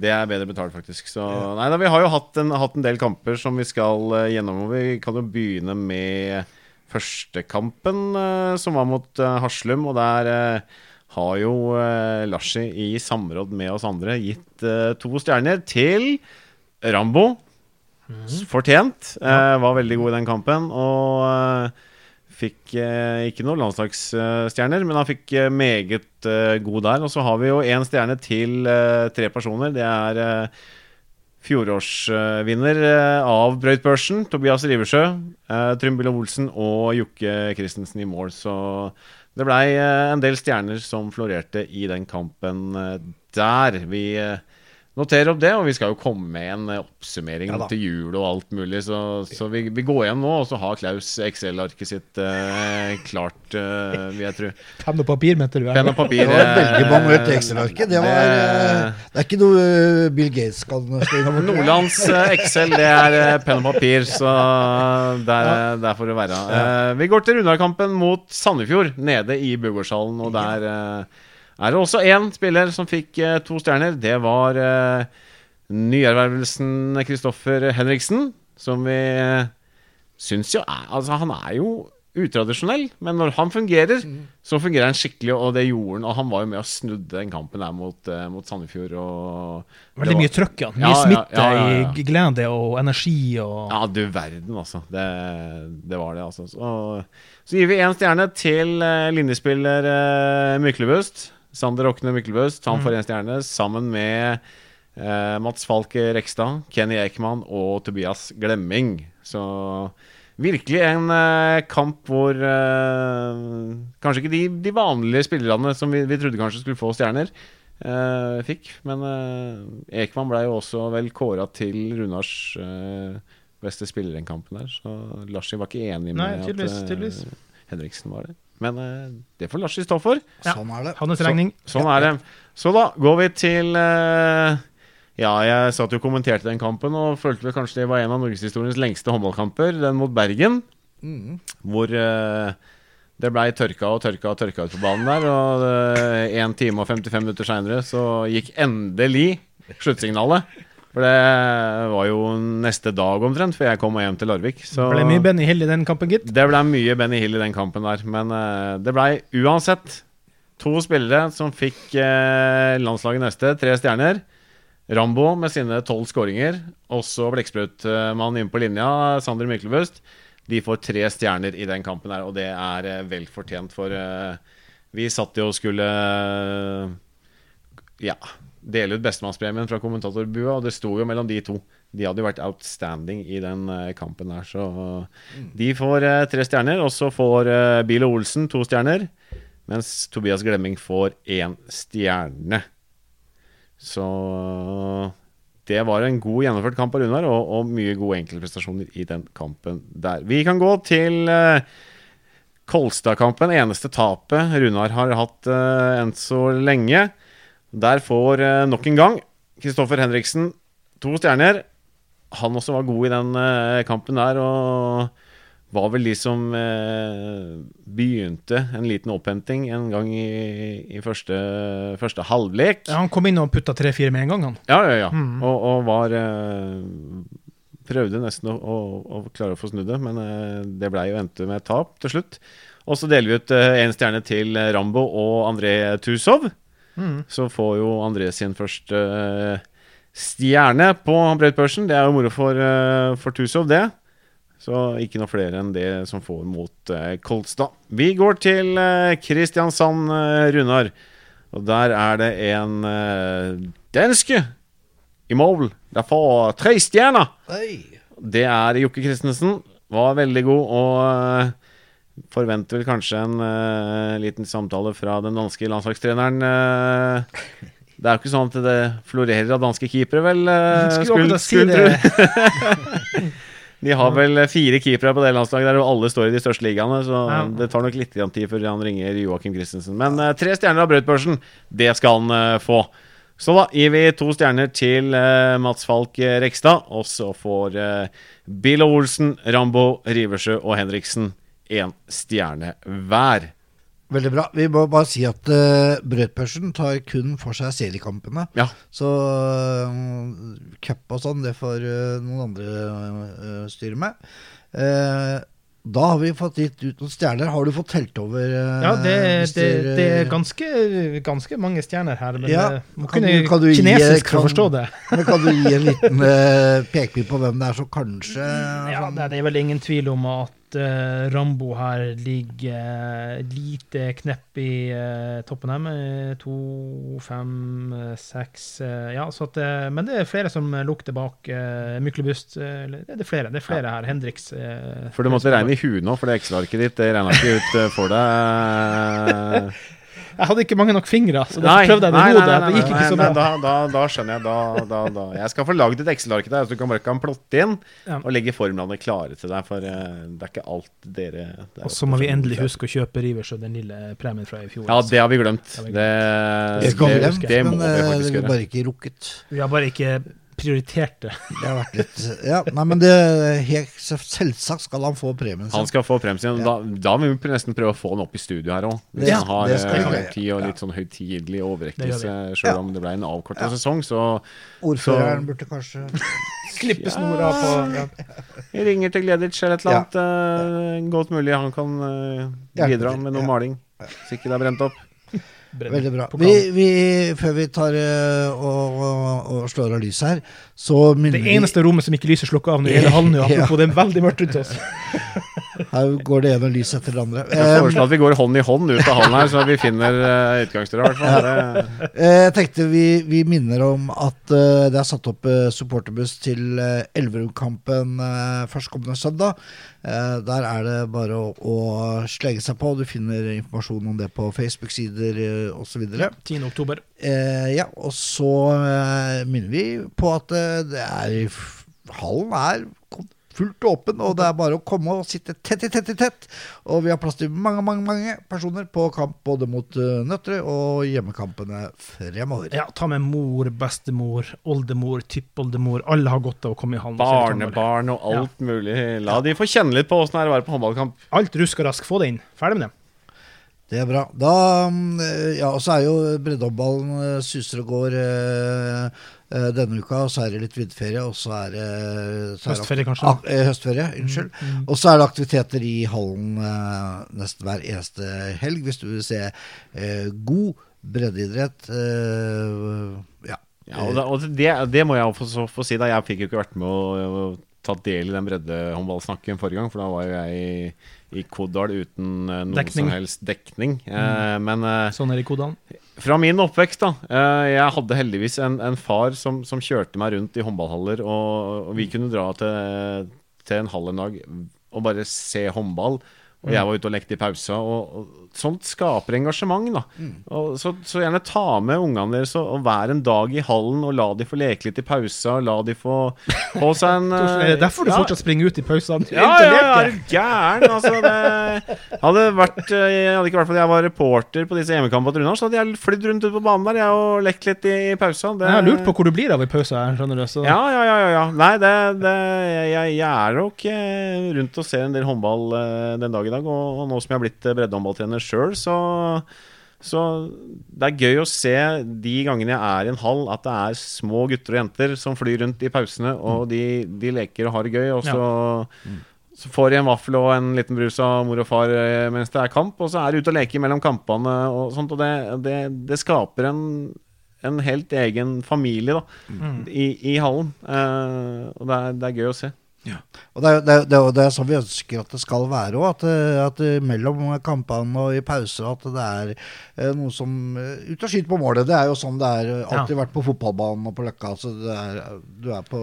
Det er bedre betalt, faktisk. Så, nei, da, vi har jo hatt en, hatt en, del kamper som vi skal uh, gjennom. Vi kan jo begynne med førstekampen, uh, som var mot uh, Haslum. Og der har jo uh, Larsi i samråd med oss andre gitt to stjerner til Rambo. Mm. Fortjent. var veldig god i den kampen. Og Fikk eh, ikke noen landslagsstjerner, men han fikk eh, meget eh, god der. Og så har vi jo én stjerne til eh, tre personer. Det er eh, fjorårsvinner eh, av brøytbørsen, Tobias Riversjø. Eh, Trym Olsen og Jokke Christensen i mål. Så det blei en del stjerner som florerte i den kampen der. Vi noterer opp det, og vi skal jo komme med en eh, oppsummering ja, til jul og alt mulig. Så, så vi, vi, går igjen nå, og så har Klaus Excel-arket sitt eh, klart, eh, vil jeg tro. Penn og papir, mente du? Penn og papir. Det var veldig manuelt Excel-arket. Det, det, det, er ikke noe Bill Gates skal Nordlands Excel, det er penn og papir, så der, der får det være. Eh, vi går til Runarkampen mot Sandefjord, nede i Bugårdshallen, og der er det også én spiller som fikk eh, to stjerner. Det var eh, nyervervelsen Kristoffer Henriksen, som vi eh, syns jo er Altså, han er jo utradisjonell, men når han fungerer, så fungerer han skikkelig, og det gjorde han. Og han var jo med og snudde den kampen der mot, mot Sandefjord. Veldig var- mye trøkk, ja. Mye Ja, smitte ja, ja, i glede og energi og Ja, du verden, altså. Det, det var det, altså. Så, så gir vi én stjerne til linjespiller Myklebust. Sander Okne Myklebust. Han får én stjerne sammen med eh, Mats Falk Rekstad, Kenny Ekman og Tobias Glemming. Så virkelig en eh, kamp hvor eh, kanskje ikke de, de vanlige spillerne som vi, vi trodde kanskje skulle få stjerner, eh, fikk. Men eh, Ekman ble jo også vel kåra til Runars eh, beste spiller i den kampen der. Så Larsi var ikke enig med Nei, tydeligvis, at eh, tydeligvis. Henriksen var det. Men eh, det får Lars stå for. Ja. Sånn er det. hans regning. Sånn er det. Så da går vi til eh, Ja, jeg satt jo og kommenterte den kampen og følte vel kanskje det var en av norgeshistoriens lengste håndballkamper, den mot Bergen. Mm. Hvor eh, det blei tørka og tørka og tørka ut på banen der. Og uh, 1 time og 55 minutter seinere så gikk endelig sluttsignalet. For det var jo neste dag omtrent før jeg kom hjem til Larvik. Så Ble mye Benny Hill i den kampen, gitt. det ble mye Benny Hill i den kampen der. Men uh, det blei uansett to spillere som fikk uh, landslaget neste, tre stjerner. Rambo med sine tolv skåringer. Også blekksprutmann inne på linja, Sander Myklebust. De får tre stjerner i den kampen her, og det er uh, vel fortjent, for vi satt jo og skulle ja, dele ut bestemannspremien fra kommentatorbua, og det sto jo mellom de to. De hadde jo vært outstanding i den eh, kampen der, så de får eh, tre stjerner. Og så får uh, Bill Olsen to stjerner, mens Tobias Glemming får én stjerne. Så det var en god gjennomført kamp av Runar, og, og mye gode enkeltprestasjoner i den kampen der. Vi kan gå til eh, Kolstad-kampen. Eneste tapet Runar har hatt eh, enn så lenge. Der får eh, nok en gang Kristoffer Henriksen to stjerner. Han også var god i den eh, kampen der, og var vel de som eh, begynte en liten opphenting en gang i, i første, første halvlek. Ja, han kom inn og putta tre-fire med en gang, han. Ja, ja, ja. Mm. Og, og var eh, Prøvde nesten å, å, å klare å få snudd det, men eh, det blei jo endte med et tap til slutt. Og så deler vi ut én stjerne til Rambo og André Tusov. Mm. Så får jo André sin første eh, stjerne på brøytbørsen. Det er jo moro for, eh, for Tusov, det. Så ikke noe flere enn det som får mot eh, Kolstad. Vi går til Kristiansand, Runar. Og der er det en danske i mål. Der får tre stjerner. Det er Jokke Christensen. Var veldig god og forventer vel kanskje en uh, liten samtale fra den danske landslagstreneren. Uh, det er jo ikke sånn at det florerer av danske keepere, vel? Uh, Skulle skulle, si. [laughs] De har vel fire keepere på det landslaget der, og alle står i de største ligaene. Så Ja. det tar nok litt tid før han ringer Joakim Christensen. Men tre stjerner av Brautbørsen, det skal han få. Så da gir vi to stjerner til uh, Mats Falk Rekstad. Og så får uh, Bill Olsen, Rambo, Riversjø og Henriksen én stjerne hver. Veldig bra. Vi må bare si at uh, Brødpørsen tar kun for seg seriekampene. Ja. Så uh, cup og sånn, det får uh, noen andre uh, styre med. Uh, da har vi fått gitt ut noen stjerner. Har du fått telt over? Ja, det, det, det er ganske, ganske mange stjerner her, men Ja, må kan kunne du- kan du gi- kinesisk for kan- å forstå det. [laughs] Men kan du gi en liten uh, [laughs] pekepinn på hvem det er som kanskje Ja, sånn- det, det er vel ingen tvil om at eh, Rambo her ligger uh, lite knepp i uh, toppen her, med to, fem, seks Ja, så at Men det er flere som lukter bak uh, Myklebust. det er flere, det er flere her. Hendrix. For du måtte regne i huet nå, for det Excel-arket ditt det regna ikke ut for deg. [laughs] Jeg hadde ikke mange nok fingre, så derfor prøvde jeg det i hodet. Det gikk ikke så bra. Da, da, da skjønner jeg. Da, da, da. Jeg skal få laget et Excel-ark der, så du kan bare kan plotte inn Ja. og legge formlene klare til deg. For eh, det er ikke alt dere det er Og så må vi endelig huske å kjøpe Rivers og den lille premien fra i fjor. Ja, det har vi glemt. Det Det, Det det, det, må vi uh, faktisk gjøre. Vi har bare ikke rukket. Vi har bare ikke prioritert det. Har vært litt Ja, nei, men det helt selvsagt skal han få premien sin. Han skal få premien. Da, da må vi nesten prøve å få han opp i studio her òg. Hvis Ja, han har det skal eh, og litt sånn høytidelig overrekkelse, sjøl Ja. om det ble en avkorta sesong, så Ordføreren burde kanskje [laughs] Klippe snora på ja. Ringer til Gleditsch eller et eller annet. Uh, godt mulig han kan uh, bidra med noe ja. maling. Hvis ikke det er brent opp. Veldig bra. Vi, vi, før vi tar eh, og, og, og slår av lyset her, så minner Det eneste rommet som ikke lyser slukker av nå i hele hallen, [laughs] apropos det er veldig mørkt rundt oss. [laughs] Her går det ene lyset etter det andre. Jeg Eh, foreslår at vi går hånd i hånd ut av hallen her, så vi finner uh, utgangsdøra. i hvert fall. Eh, Jeg tenkte vi, vi minner om at det er satt opp supporterbuss til uh, Elverum-kampen uh, førstkommende søndag. Eh, der er det bare å, å slenge seg på. Du finner informasjon om det på Facebook-sider uh, osv. 10. oktober. Eh, ja, og så minner vi på at det er Hallen er fullt åpen, og det er bare å komme og sitte tett i tett i tett. Og vi har plass til mange, mange mange personer på kamp både mot uh, Nøtterøy og hjemmekampene fremover. Ja, ta med mor, bestemor, oldemor, tippoldemor. Alle har godt av å komme i håndball. Barnebarn og alt mulig. La de få kjenne litt på åssen det er å være på håndballkamp. Alt rusk og rask. Få det inn. Ferdig med det. Det er bra. Da, mm, eh, ja, og så er jo breddehåndballen eh, suser og går eh, eh, denne uka, og så er det litt vinterferie, og så er det så er Høstferie, kanskje? Ah, eh, høstferie, unnskyld. Og så er det aktiviteter i hallen eh, nesten hver eneste helg, hvis du vil se eh, god breddeidrett. Eh, ja. Ja, og det, og det, det må jeg få, få si. da Jeg fikk jo ikke vært med å, å ta del i den breddehåndballsnakken forrige gang, for da var jo jeg i, Kodal uten uh, noen Dekning. som helst dekning. Eh, men uh, Sånn er det i Kodalen. fra min oppvekst, da. jeg hadde heldigvis en, en far som, som kjørte meg rundt i håndballhaller, og, og vi kunne dra til, til en hall en dag og bare se håndball. Og jeg var ute og lekte i pausa. Og, og sånt skaper engasjement, da. Og så, så gjerne ta med ungene deres og, og vær en dag i hallen, og la de få leke litt i pausa. La de få få seg en [laughs] Er det derfor du ja, fortsatt springer ut i pausene? ja, ja, ja, er du gæren? Altså, det hadde vært eh, hadde ikke vært fordi jeg var reporter på disse hjemmekampene til Runar, så hadde jeg flydd rundt ute på banen der jeg, og lekt litt i, i pausa. Det- Jeg har lurt på hvor du blir av i pausa her, skjønner du. Så. ja, ja, ja, ja, ja. Nei, det, det jeg, jeg er nok eh, rundt og ser en del håndball eh, den dag i dag. Og, nå som jeg har blitt eh, breddehåndballtrener sjøl, så så det er gøy å se de gangene jeg er i en hall, at det er små gutter og jenter som flyr rundt i pausene, og de, de leker og har det gøy. Og så, så får de en vaffel og en liten brus av mor og far eh, mens det er kamp, og så er de ute og leker mellom kampene og sånt. Og det, det, det skaper en, en helt egen familie da, i, i hallen. Eh, og det er, det er gøy å se. Og det er, det, er, det, er, det er sånn vi ønsker at det skal være òg. At, eh, at eh, mellom kampene og i pauser at det er eh, noe som eh, Ut og skyter på målet. Det er jo sånn det er alltid alltid vært på fotballbanen og på Løkka. Altså det er, du, er på,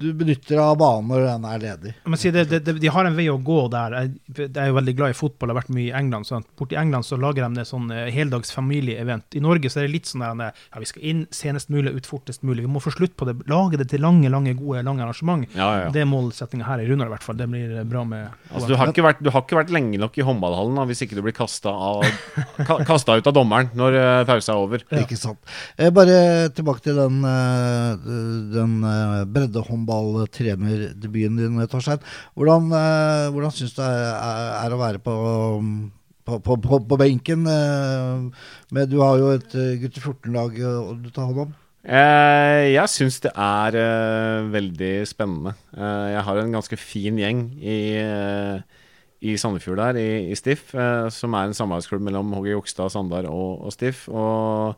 du benytter deg av banen når den er ledig. Men si det, det, det, de har en vei å gå der. Jeg, jeg er jo veldig glad i fotball, har vært mye i England. Så borti England så lager de det sånn heldags familieevent. I Norge så er det litt sånn der ja, vi skal inn senest mulig, ut fortest mulig. Vi må få slutt på det. Lage det til lange, lange, gode lange arrangement. Ja, ja, ja. Det målsettinga her i Runar, i hvert fall. Det blir bra med Altså, du, har ikke vært, du har ikke vært lenge nok i håndballhallen da, hvis ikke du blir kasta, [laughs] ut av dommeren når uh, pausa er over. Ikke sant. Eh, bare tilbake til den, eh, den eh, breddehåndballtrenerdebuten din, Torstein. Hvordan, eh, hvordan syns du det er, er å være på på, på, på, på benken. Men du har jo et gutte gutter 14-lag eh, du tar hånd om. Eh, jeg syns det er eh, veldig spennende. Eh, jeg har en ganske fin gjeng i, i Sandefjord der, i, i Stiff, som er en samarbeidsklubb mellom HG Jokstad, Sandar og, og Stiff. Og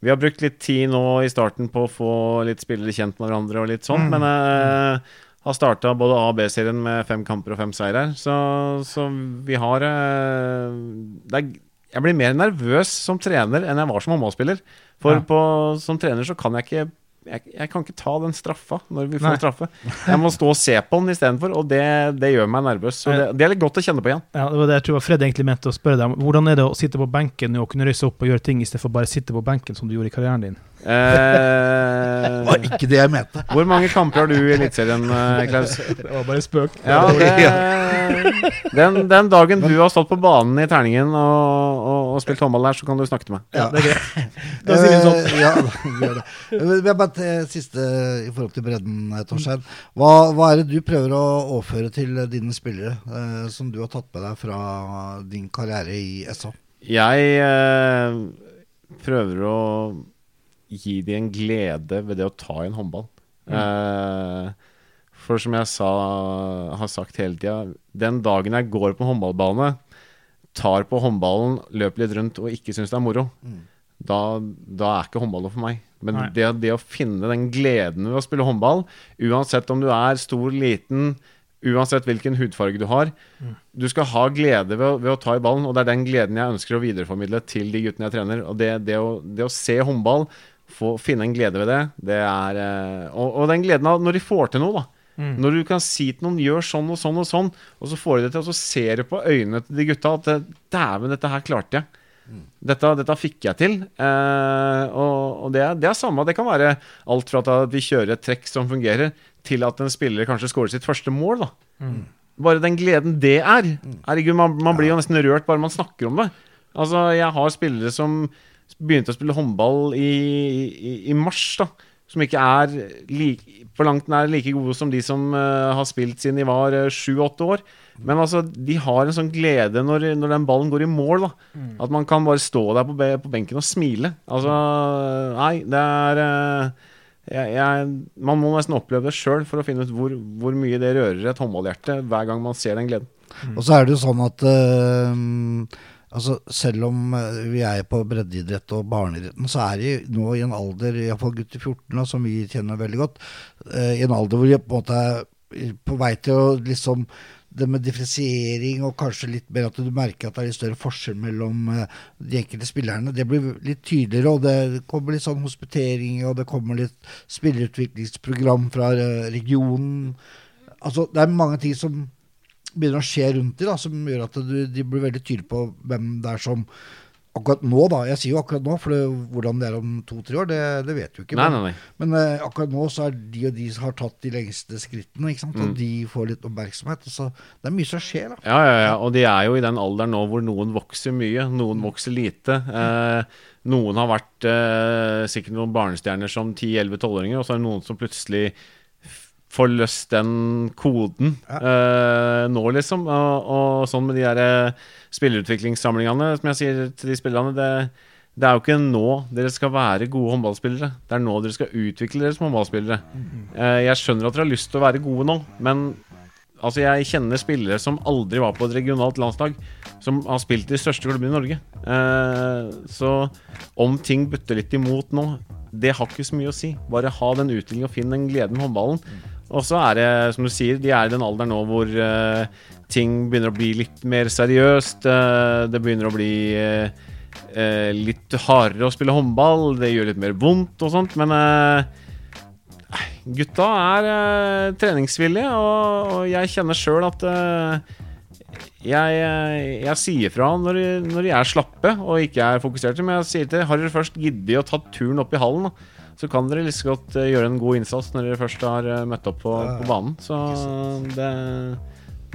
vi har brukt litt tid nå i starten på å få litt spillere kjent med hverandre og litt sånn, men jeg har starta både A- og B-serien med fem kamper og fem seirer. Så, så vi har det er, Jeg blir mer nervøs som trener enn jeg var som håndballspiller. For Ja. på, som trener så kan jeg ikke jeg, jeg kan ikke ta den straffa når vi får Nei. straffe. Jeg må stå og se på den istedenfor, og det, det gjør meg nervøs. Så det, det er litt godt å kjenne på igjen. Ja, det var det jeg tror Fred egentlig mente å spørre deg om. Hvordan er det å sitte på benken og kunne røyse opp og gjøre ting, istedenfor bare sitte på benken som du gjorde i karrieren din? Det var Eh, ikke det jeg mente. hvor mange kamper har du i Eliteserien, eh, Klaus? Det var bare spøk. Ja, det, [laughs] den, den dagen du har stått på banen i terningen og, og, og spilt håndball der, så kan du snakke til meg. Ja, det er greit. [laughs] [laughs] Da sier vi sånn. Eh, ja, gjør det. Eh, Vi har bare til siste i forhold til bredden, eh, Torstein. Hva, hva er det du prøver å overføre til dine spillere, eh, som du har tatt med deg fra din karriere i SA? Jeg eh, prøver å gi dem en glede ved det å ta i en håndball. Eh, For som jeg sa, har sagt hele tida, den dagen jeg går på håndballbane, tar på håndballen, løper litt rundt og ikke syns det er moro, da, da er ikke håndball for meg. Men det, det å finne den gleden ved å spille håndball, uansett om du er stor, liten, uansett hvilken hudfarge du har, du skal ha glede ved å, ved å ta i ballen, og det er den gleden jeg ønsker å videreformidle til de guttene jeg trener. Og det, det, å, det å se håndball, få, finne en glede ved det, det er eh, og, og den gleden av når de får til noe, da. Når du kan si til noen 'gjør sånn og sånn og sånn', og så får de det til, og så ser du på øynene til de gutta at 'dæven, dette her klarte jeg'. Dette, dette fikk jeg til. Eh, og og det, er, det er samme. Det kan være alt fra at vi kjører et trekk som fungerer, til at en spiller kanskje skårer sitt første mål. da Bare den gleden det er. Herregud, man, man blir jo nesten rørt bare man snakker om det. Altså, Jeg har spillere som begynte å spille håndball i, i, i mars, da. Som ikke er like, på langt nær like gode som de som uh, har spilt siden de var sju-åtte år. Men altså, de har en sånn glede når, når den ballen går i mål. da At man kan bare stå der på, be på benken og smile. Altså, nei, det er uh, jeg, jeg, Man må nesten oppleve det sjøl for å finne ut hvor, hvor mye det rører et håndballhjerte hver gang man ser den gleden. Og så er det jo sånn at eh, altså selv om eh, vi er på breddeidrett og barneidretten, så er de nå i en alder, iallfall gutter 14, da, som vi kjenner veldig godt, eh, i en alder hvor de på en måte er på vei til å liksom det med differensiering og kanskje litt mer at du merker at det er litt større forskjell mellom eh, de enkelte spillerne. Det blir litt tydeligere, og det kommer litt sånn hospitering, og det kommer litt spillerutviklingsprogram fra regionen. Altså, det er mange ting som begynner å skje rundt dem, som gjør at du, de blir veldig tydelige på hvem det er som Akkurat nå, da. Jeg sier jo akkurat nå, for det, hvordan det er om to-tre år, det, det vet du ikke. Nei, nei, nei. men uh, akkurat nå så er de og de som har tatt de lengste skrittene, ikke sant? Mm. og de får litt oppmerksomhet. Så, det er mye som skjer, da. Ja, ja, ja, og de er jo i den alderen nå hvor noen vokser mye, noen vokser lite. Eh, noen har vært eh, sikkert noen barnestjerner som 10-11-12-åringer, og så er det noen som plutselig får løst den koden eh, nå, liksom. Og, og sånn med de der eh, spillerutviklingssamlingene, som jeg sier til de spillerne, det, det er jo ikke nå dere skal være gode håndballspillere. Det er nå dere skal utvikle dere som håndballspillere. Uh, jeg skjønner at dere har lyst til å være gode nå, men Altså, jeg kjenner spillere som aldri var på et regionalt landslag, som har spilt i de største klubbene i Norge. Uh, så om ting butter litt imot nå, det har ikke så mye å si. Bare ha den utviklingen og finn den gleden med håndballen. Og så er det, som du sier, de er i den alderen nå hvor uh, ting begynner å bli litt mer seriøst. Uh, det begynner å bli uh, litt hardere å spille håndball. Det gjør litt mer vondt og sånt, men Gutta er treningsvillige, og, og jeg kjenner sjøl at jeg, jeg sier fra når, når de er slappe og ikke er fokuserte. Men jeg sier til har dere først giddet å ta turen opp i hallen, så kan dere like godt eh, gjøre en god innsats når dere først har eh, møtt opp på, på banen. Så det,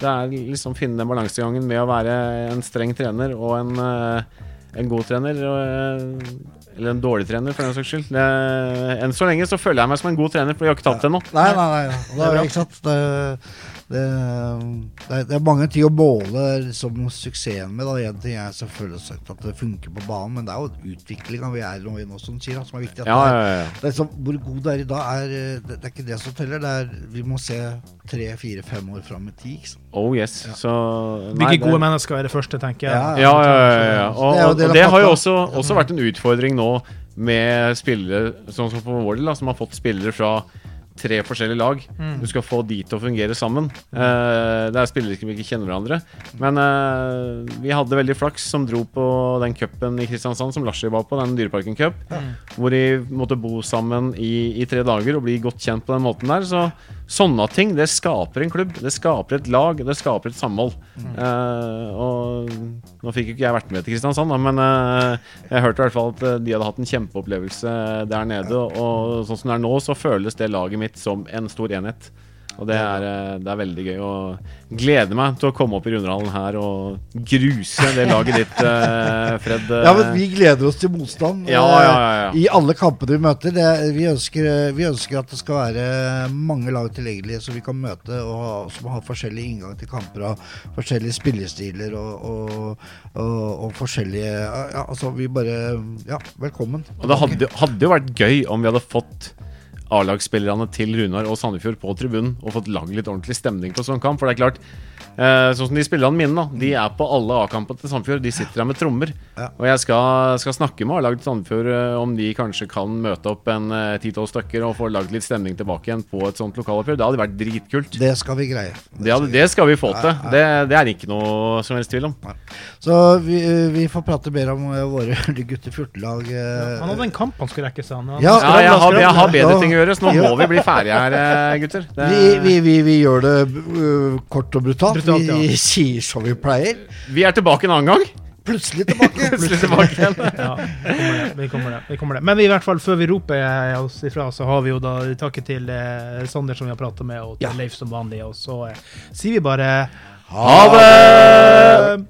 det er liksom finne den balansegangen med å være en streng trener og en, eh, en god trener. Og, eller en dårlig trener, for den saks skyld. Det, enn så lenge så føler jeg meg som en god trener, for vi har ikke det ennå. Nei, nei, nei. nei. Det, er, ikke sant? Det, det, det, er, det er mange ting å måle liksom, suksessen med. Én ting er selvfølgelig sagt at det funker på banen, men det er jo utviklinga vi er nå i nå, som sier, som er viktig. At Ja, det er, ja, ja. Det er liksom, hvor god du er i dag, er, det, det er ikke det som teller. Det er, vi må se tre, fire, fem år fram i tid. Oh yes. Så nei, det- gode mennesker er det første, tenker jeg. Ja, Ja, ja, ja, ja. Og, Det og, og det det har jo også, også vært en utfordring nå med spillere, sånn som for vår del, som har fått spillere fra tre forskjellige lag. Mm. Du skal få de til å fungere sammen. Uh, det er spillere som ikke kjenner hverandre. Men uh, vi hadde veldig flaks som dro på den cupen i Kristiansand som Larsi var på, den Dyreparken Cup. Hvor de måtte bo sammen i, i tre dager og bli godt kjent på den måten der. Så sånne ting, det skaper en klubb. Det skaper et lag, det skaper et samhold. Eh, og nå fikk jo ikke jeg vært med til Kristiansand, da, men jeg hørte i hvert fall at de hadde hatt en kjempeopplevelse der nede. Og sånn som det er nå, så føles det laget mitt som en stor enhet. Og det er, eh, det er veldig gøy. Og gleder meg til å komme opp i Runderhallen her og gruse det laget ditt, eh, Fred. Ja, men vi gleder oss til motstand Ja, eh, ja, ja, ja. i alle kampene vi møter. Det, vi, ønsker, vi ønsker at det skal være mange lag tilgjengelige som vi kan møte, og som har forskjellig inngang til kamper og forskjellige spillestiler og, og, og, og forskjellige ja, Altså, vi bare Ja, velkommen. Og det hadde, hadde jo vært gøy om vi hadde fått A-lagsspillerne til Runar og Sandefjord på tribunen og fått lagd litt ordentlig stemning på sånn kamp. For det er klart, eh, sånn som de spillerne mine, da, de er på alle A-kampene til Sandefjord. De sitter der med trommer. Ja. Og jeg skal, skal snakke med A-laget til Sandefjord eh, om de kanskje kan møte opp en eh, ti-tolv stykker og få lagd litt stemning tilbake igjen på et sånt lokaloppgjør. Det hadde vært dritkult. Det skal vi greie. Det, hadde, det skal vi få til. Det, det er ikke noe som helst tvil om. Så vi, vi får prate mer om eh, våre [laughs] gutter 14-lag. eh, Han hadde en kamp han skulle rekke sa Han- Ja, Ja, jeg har, jeg har bedre ting å gjøre, så nå må vi bli ferdige her, gutter. Det, Vi, vi, vi, vi gjør det kort og brutalt. Brutalt, ja. Vi sier som vi pleier. vi er tilbake en annen gang. Plutselig tilbake. [laughs] Plutselig tilbake igjen. [laughs] Ja, vi kommer det. Vi kommer det. Men i hvert fall før vi roper oss ifra, så har vi jo da takket til eh, Sander som vi har pratet med, og til Ja. Leif som vanlig. Og så eh, sier vi bare Ha det!